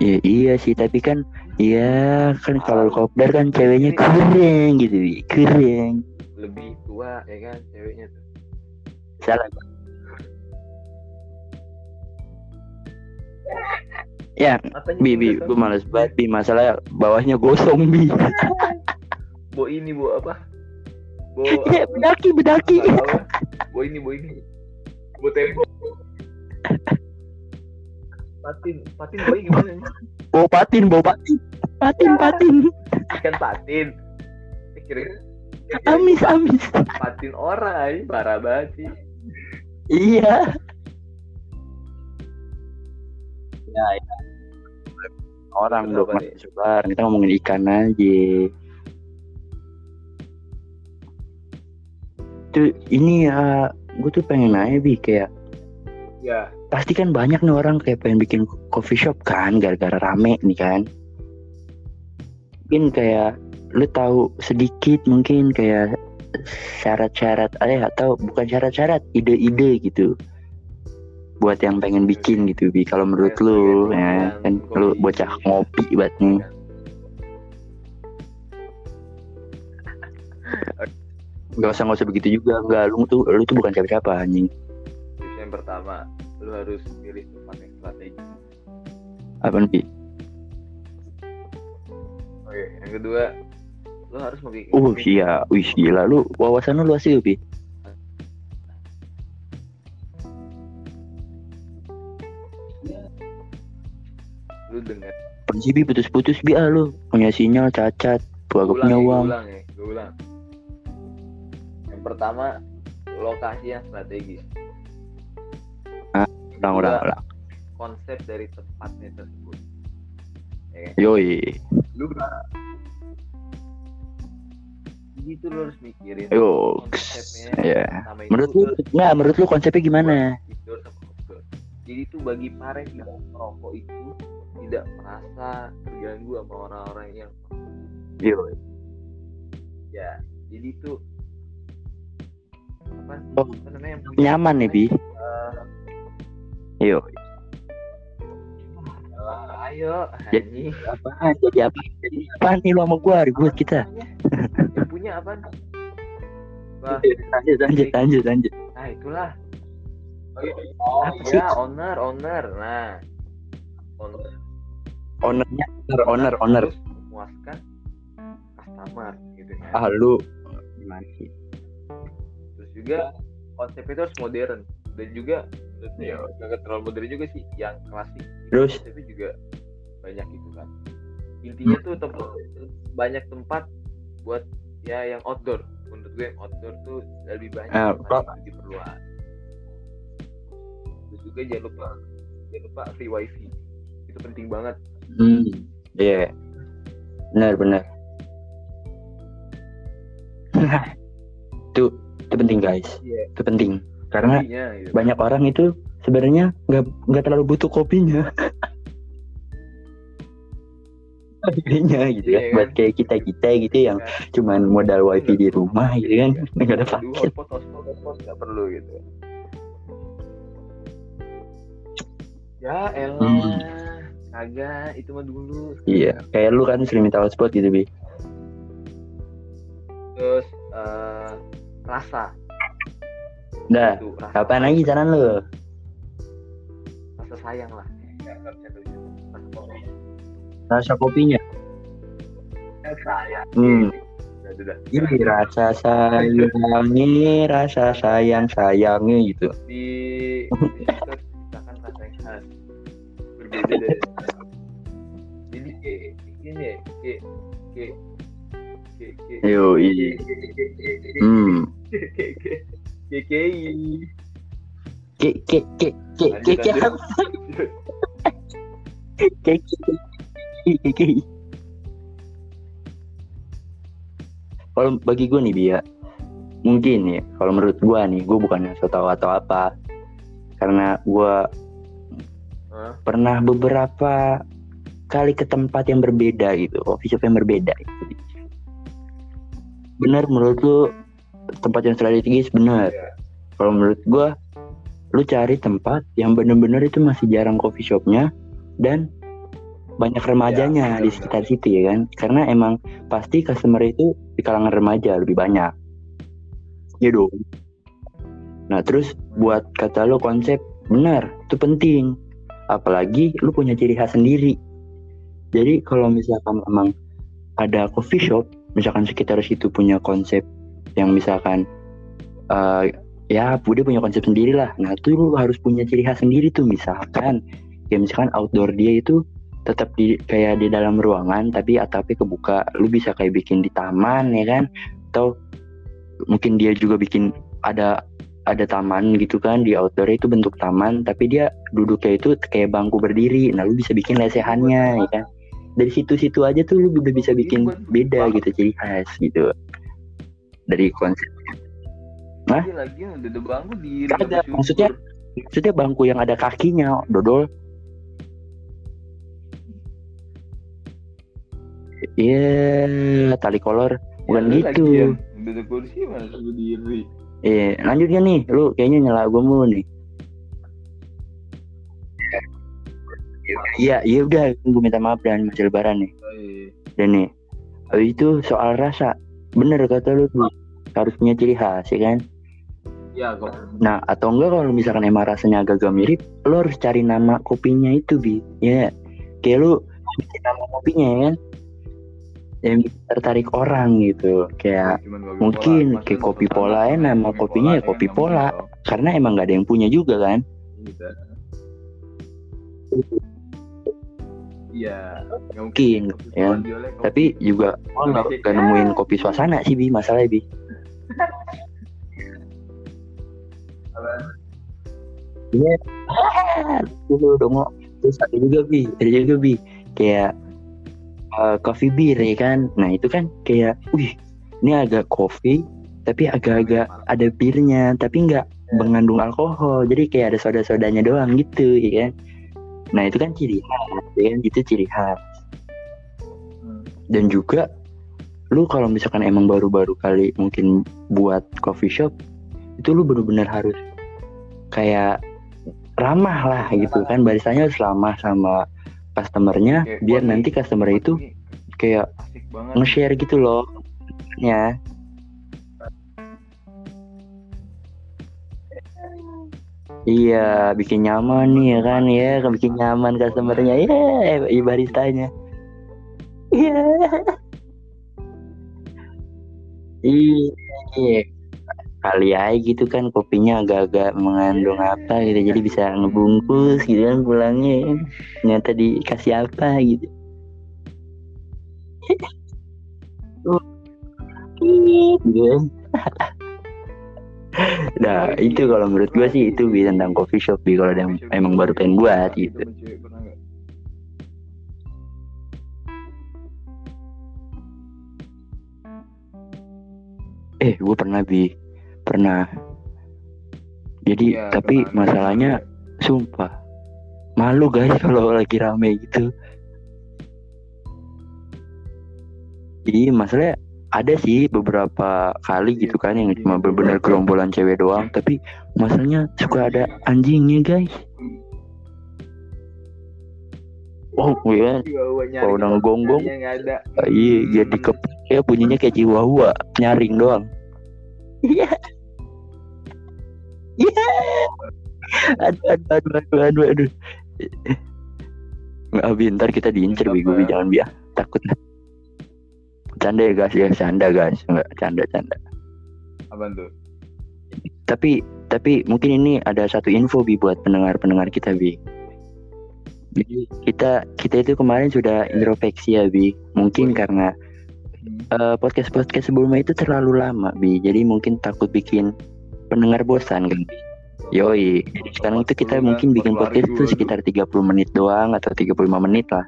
Iya iya sih tapi kan iya kan kalau kopdar kan ceweknya keren gitu bi keren lebih tua ya kan ceweknya tuh. Salah. Ya Matanya bi gue males banget bi. Masalah bawahnya gosong bi. [LAUGHS] Bo ini bo apa? Bo [LAUGHS] ya apa? bedaki bedaki. Apa? Bo ini bo ini. Bo tempo [LAUGHS] patin patin boy gimana nih bau patin bau patin patin patin. Ikan patin. Eh, kira [LAUGHS] amis amis. Patin orang parah banget sih. Iya. Ya, ya. orang nih? sebar. Kita ngomongin ikan aja. Tuh ini ya gue tuh pengen nanya bi kayak ya. pasti kan banyak nih orang kayak pengen bikin coffee shop kan gara-gara rame nih kan mungkin kayak lu tahu sedikit mungkin kayak syarat-syarat eh atau bukan syarat-syarat ide-ide gitu buat yang pengen bikin gitu bi. Kalau menurut Kayak lu ya kan lu bocah ngopi banget nih nggak usah nggak usah begitu juga. Enggak lu tuh lu tuh bukan siapa-siapa anjing. Yang pertama. Lu harus pilih tempat yang strategi apa nih yang kedua lu harus memiliki uh iya. Wih gila. Lu wawasan lu luas juga bi lu dengar. Pergi bi. Putus-putus bi. Ah lu. Punya sinyal cacat. Gua gak punya ulang ya, uang ulang ya ulang yang pertama lokasi yang strategis. Ulang ulang Kedua, ulang. konsep dari tempatnya tersebut. Ya kan? yoi lu jadi itu lu harus mikirin. Yo konsepnya ya itu menurut lu nggak menurut lu konsepnya gimana? Indoor sama outdoor. Jadi itu bagi para yang merokok itu tidak merasa terganggu sama orang-orang yang yo ya. Jadi itu apa, Oh, apa namanya nyaman nih bi? Eh, yo ah, ayo Jadi- anjing. apa jadi apa? Jadi apa nih lu sama gua ribut kita? Yang punya apa? Wah, [LAUGHS] lanjut lanjut lanjut lanjut. Nah itulah. Oh, Apa sih? ya owner owner. Nah, owner. Ownernya owner owner harus memuaskan customer gitu kan. ah lu. Gimana sih? Terus juga konsep itu harus modern dan juga Iya. nggak terlalu modern juga sih yang klasik. Terus? tapi juga banyak gitu kan. Intinya tuh tempat banyak tempat buat ya yang outdoor. Menurut gue yang outdoor tuh lebih banyak yang diperluas. Terus juga jangan lupa jangan lupa free wifi. Itu penting banget. Hmm iya. Benar benar. [LAUGHS] Itu itu penting guys. Iya. itu penting karena intinya gitu. banyak orang itu sebenarnya nggak nggak terlalu butuh kopinya. Idenya [LAUGHS] gitu Iya, kan kan? buat kayak kita kita gitu yang cuman modal wifi di rumah gitu kan? nggak ada paket. hotspot hotspot hotspot nggak perlu gitu. Ya elah. Hmm. kagak itu mah dulu. Iya kayak lu kan sering minta hotspot gitu bi. Terus eh, rasa dah Itu, rasa kapan lagi jalan lu rasa sayang lah. Rasa kopi. rasa kopinya sayang hmm udah udah ini rasa sayangnya rasa sayang sayangnya gitu di di situ misalkan rasa yang khas berbeda dari jadi kayak gini ya kayak kayak kayak kayak yo iya hmm kayak kayak ke ke ke ke ke ke Lanjut, ke ke ke kalau bagi gue nih Bia mungkin ya kalau menurut gue nih gue bukan so tau atau apa. Karena gue pernah beberapa kali ke tempat yang berbeda gitu coffee shop yang berbeda gitu. benar menurut lu tempat yang strategis benar. Iya. kalau menurut gue lu cari tempat yang bener-bener itu masih jarang coffee shopnya dan banyak remajanya benar, di sekitar situ ya kan? Karena emang pasti customer itu di kalangan remaja lebih banyak. Ya dong. Nah terus buat kata lu konsep benar itu penting. Apalagi lu punya ciri khas sendiri. Jadi kalau misalkan emang ada coffee shop misalkan sekitar situ punya konsep yang misalkan eh, ya dia punya konsep sendiri lah nah tuh lu harus punya ciri khas sendiri tuh misalkan. Kayak misalkan outdoor dia itu tetap di kayak di dalam ruangan tapi atapnya kebuka. Lu bisa kayak bikin di taman ya kan? Atau mungkin dia juga bikin ada ada taman gitu kan di outdoor itu bentuk taman tapi dia duduknya itu kayak bangku berdiri. Nah lu bisa bikin lesehannya ya kan? Dari situ-situ aja tuh lu udah bisa bikin beda gitu ciri khas gitu dari konsep Hah? Iya lagi ada bangku di Kagak, maksudnya maksudnya bangku yang ada kakinya dodol Iya, tali kolor bukan gitu. Udah ada kursi mana berdiri. Iya, lanjutnya nih, lu kayaknya nyela gue mulu nih. Iya, iya udah, gue minta maaf dan masih lebaran nih. Oh, iya. Dan nih, habis itu soal rasa, bener kata lu tuh harus punya ciri khas, ya kan? Ya kok. Nah, atau enggak kalau misalkan emang rasanya agak-agak mirip, lo harus cari nama kopinya itu, Bi. Ya, kayak lu bikin nama kopinya ya kan? Yang tertarik orang gitu. Kayak kopi mungkin pola. kayak kopi lu pola ya, nama kopi kopinya ya kopi pola. karena emang nggak ada yang punya juga kan. Gitu. Iya, nggak Mungkin, ya. kopi. Tapi juga oh, nggak nemuin kopi suasana sih, Bi. Masalahnya, Bi. Iya. Dulu dong. Terus ada juga, Bi. Ada juga, Bi. Kayak uh, coffee beer ya kan. Nah, itu kan kayak, wih, ini agak kopi tapi agak-agak ada birnya tapi nggak mengandung alkohol jadi kayak ada soda-sodanya doang gitu ya kan nah itu kan ciri khas ya kan itu ciri khas. Dan juga lu kalau misalkan emang baru-baru kali mungkin buat coffee shop itu lu bener-bener harus kayak ramah lah gitu kan. Barisannya harus ramah sama customernya biar nanti customer itu kayak nge-share gitu loh ya Iya, bikin nyaman nih ya kan ya, bikin nyaman customernya ya, yeah, baristanya. Iya. Iya. Kali aja gitu kan kopinya agak-agak mengandung apa gitu, jadi bisa ngebungkus gitu kan pulangnya. Ternyata dikasih apa gitu. gitu. Nah itu kalau menurut gue sih itu bi tentang coffee shop bi kalau yang emang baru pengen buat gitu. Eh gue pernah bi pernah. Jadi Iya, tapi pernah. masalahnya sumpah malu guys [LAUGHS] kalau lagi rame gitu. Iya, masalahnya ada sih beberapa kali gitu kan yang cuma benar-benar gerombolan cewek doang, tapi masalahnya suka ada anjingnya guys. Oh iya, Kalau udah ngegonggong. Ah, iya jadi ke ya bunyinya kayak chihuahua nyaring doang. Iya. Iya. Aduh, aduh, aduh, aduh, aduh, aduh. Nggak, Abi, ntar kita diincer. Gue jangan biar takut. Canda ya guys, ya canda guys, nggak canda canda. apa tuh Tapi tapi mungkin ini ada satu info bi buat pendengar pendengar kita bi. Jadi kita kita itu kemarin sudah introspeksi ya bi. Mungkin karena Hmm. podcast podcast sebelumnya itu terlalu lama bi. Jadi mungkin takut bikin pendengar bosan kan. Bi. Yoi. Jadi sekarang itu kita mungkin bikin podcast itu sekitar 30 menit doang atau 35 menit lah.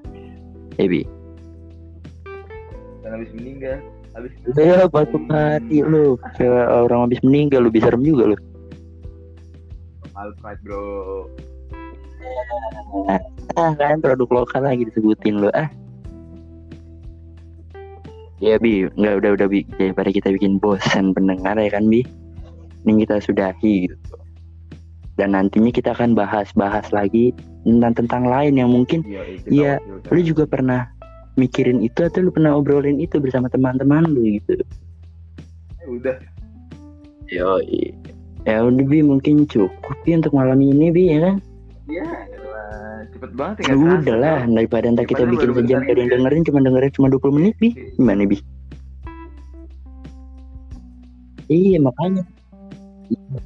Ya bi. Habis meninggal. Habis Ya batu mati lu. Kayak orang habis meninggal lu bisa serem juga lu. Alfred bro. Ah kan produk lokal lagi disebutin lo ah. Ya bi nggak udah udah bi. Daripada kita bikin bosan pendengar ya kan bi? Ini kita sudahi gitu. Dan nantinya kita akan bahas-bahas lagi tentang tentang lain yang mungkin Iya, tahu, lu juga pernah mikirin itu atau lu pernah obrolin itu bersama teman-teman lu gitu? Eh, udah. Yo ya udah bi mungkin cukup bi untuk malam ini bi ya kan? Iya, elah, cepet banget ya udah lah. Kerasa, daripada ntar kita bikin sejam bentar gak ada yang ini. dengerin cuma dengerin cuma 20 menit bi. Gimana bi? Iya makanya.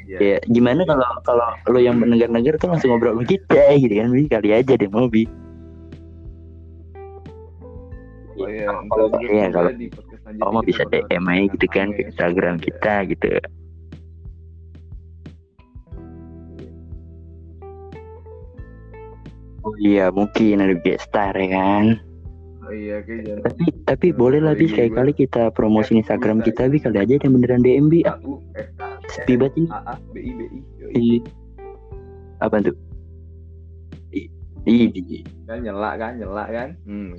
Iya. ya gimana kalau kalau lo yang mendengar-dengar tuh langsung ngobrol sama kita gitu kan bi? Kali aja deh mau bi Oh iya, iya, kalau- mau kita bisa DM aja gitu kan ke Instagram kita gitu. Oh iya mungkin ada guest star ya kan? Oh iya, Tapi tapi boleh lah bi boleh sekali-kali kita promosi Instagram bisa. kita bi kali aja ada yang beneran DM bi ah A sepi banget ini A A B I I. Apa tuh? Kan nyela kan, nyela kan. Hmm.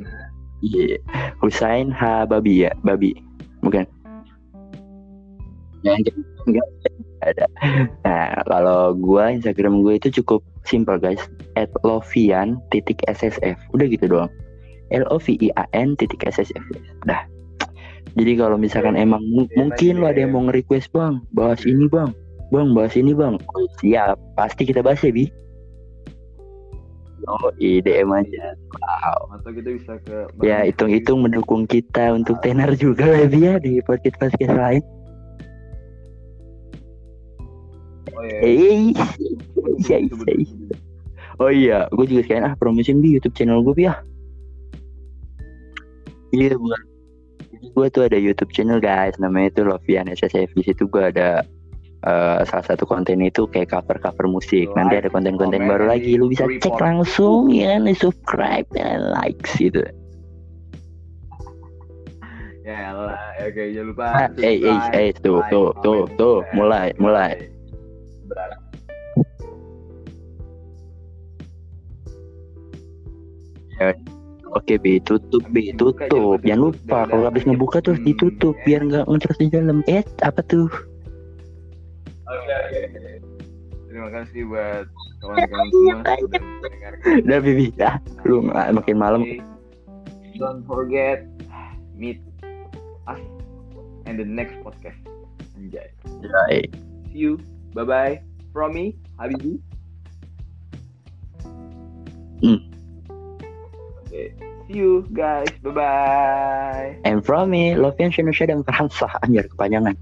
Iya, Husain H. Babi ya, Babi, bukan? Jangan enggak ada. Nah, kalau gua Instagram gue itu cukup simple guys, at lovian titik ssf, udah gitu doang. L O V I A N titik ssf, dah. Jadi kalau misalkan emang mu- mungkin lo ada yang mau nge-request bang, bahas ini bang, bang bahas ini bang, oh, siap, pasti kita bahas ya bi. Oh, DM aja. Wow. Atau kita bisa ke Ya hitung-hitung mendukung kita untuk tenar juga [LAUGHS] lah ya di podcast podcast lain. Oh iya. Eh, iya, iya, Oh iya, gue juga sekalian ah promosiin di YouTube channel gue ya. Iya bukan. Gue tuh ada YouTube channel guys, namanya itu Lovian SSF. Di situ gue ada eh, salah satu konten itu kayak cover-cover musik. Nanti ada konten-konten baru lagi, lu bisa report. cek langsung ya, nih, subscribe dan likes gitu. Ya lah, oke jangan lupa. Ah, eh, eh, eh, tuh, like, tuh, comment, tuh, tuh, mulai, mulai. Berat. Oke bi tutup bi Dibuka, tutup jangan lupa kalau habis ngebuka Hmm, ditutup ya. biar nggak ngecas di dalam eh apa tuh Oke, oke. Terima kasih buat kawan-kawan semua sudah mendengarkan. udah bibi ah lu makin malam Okay. Don't forget meet us in the next podcast. Anjay. Yai. See you. Bye bye. From me, Habibi. Hmm. Okay. See you guys. Bye bye. and from me Lovian Shinusha dan Fransa anjir kepanjangan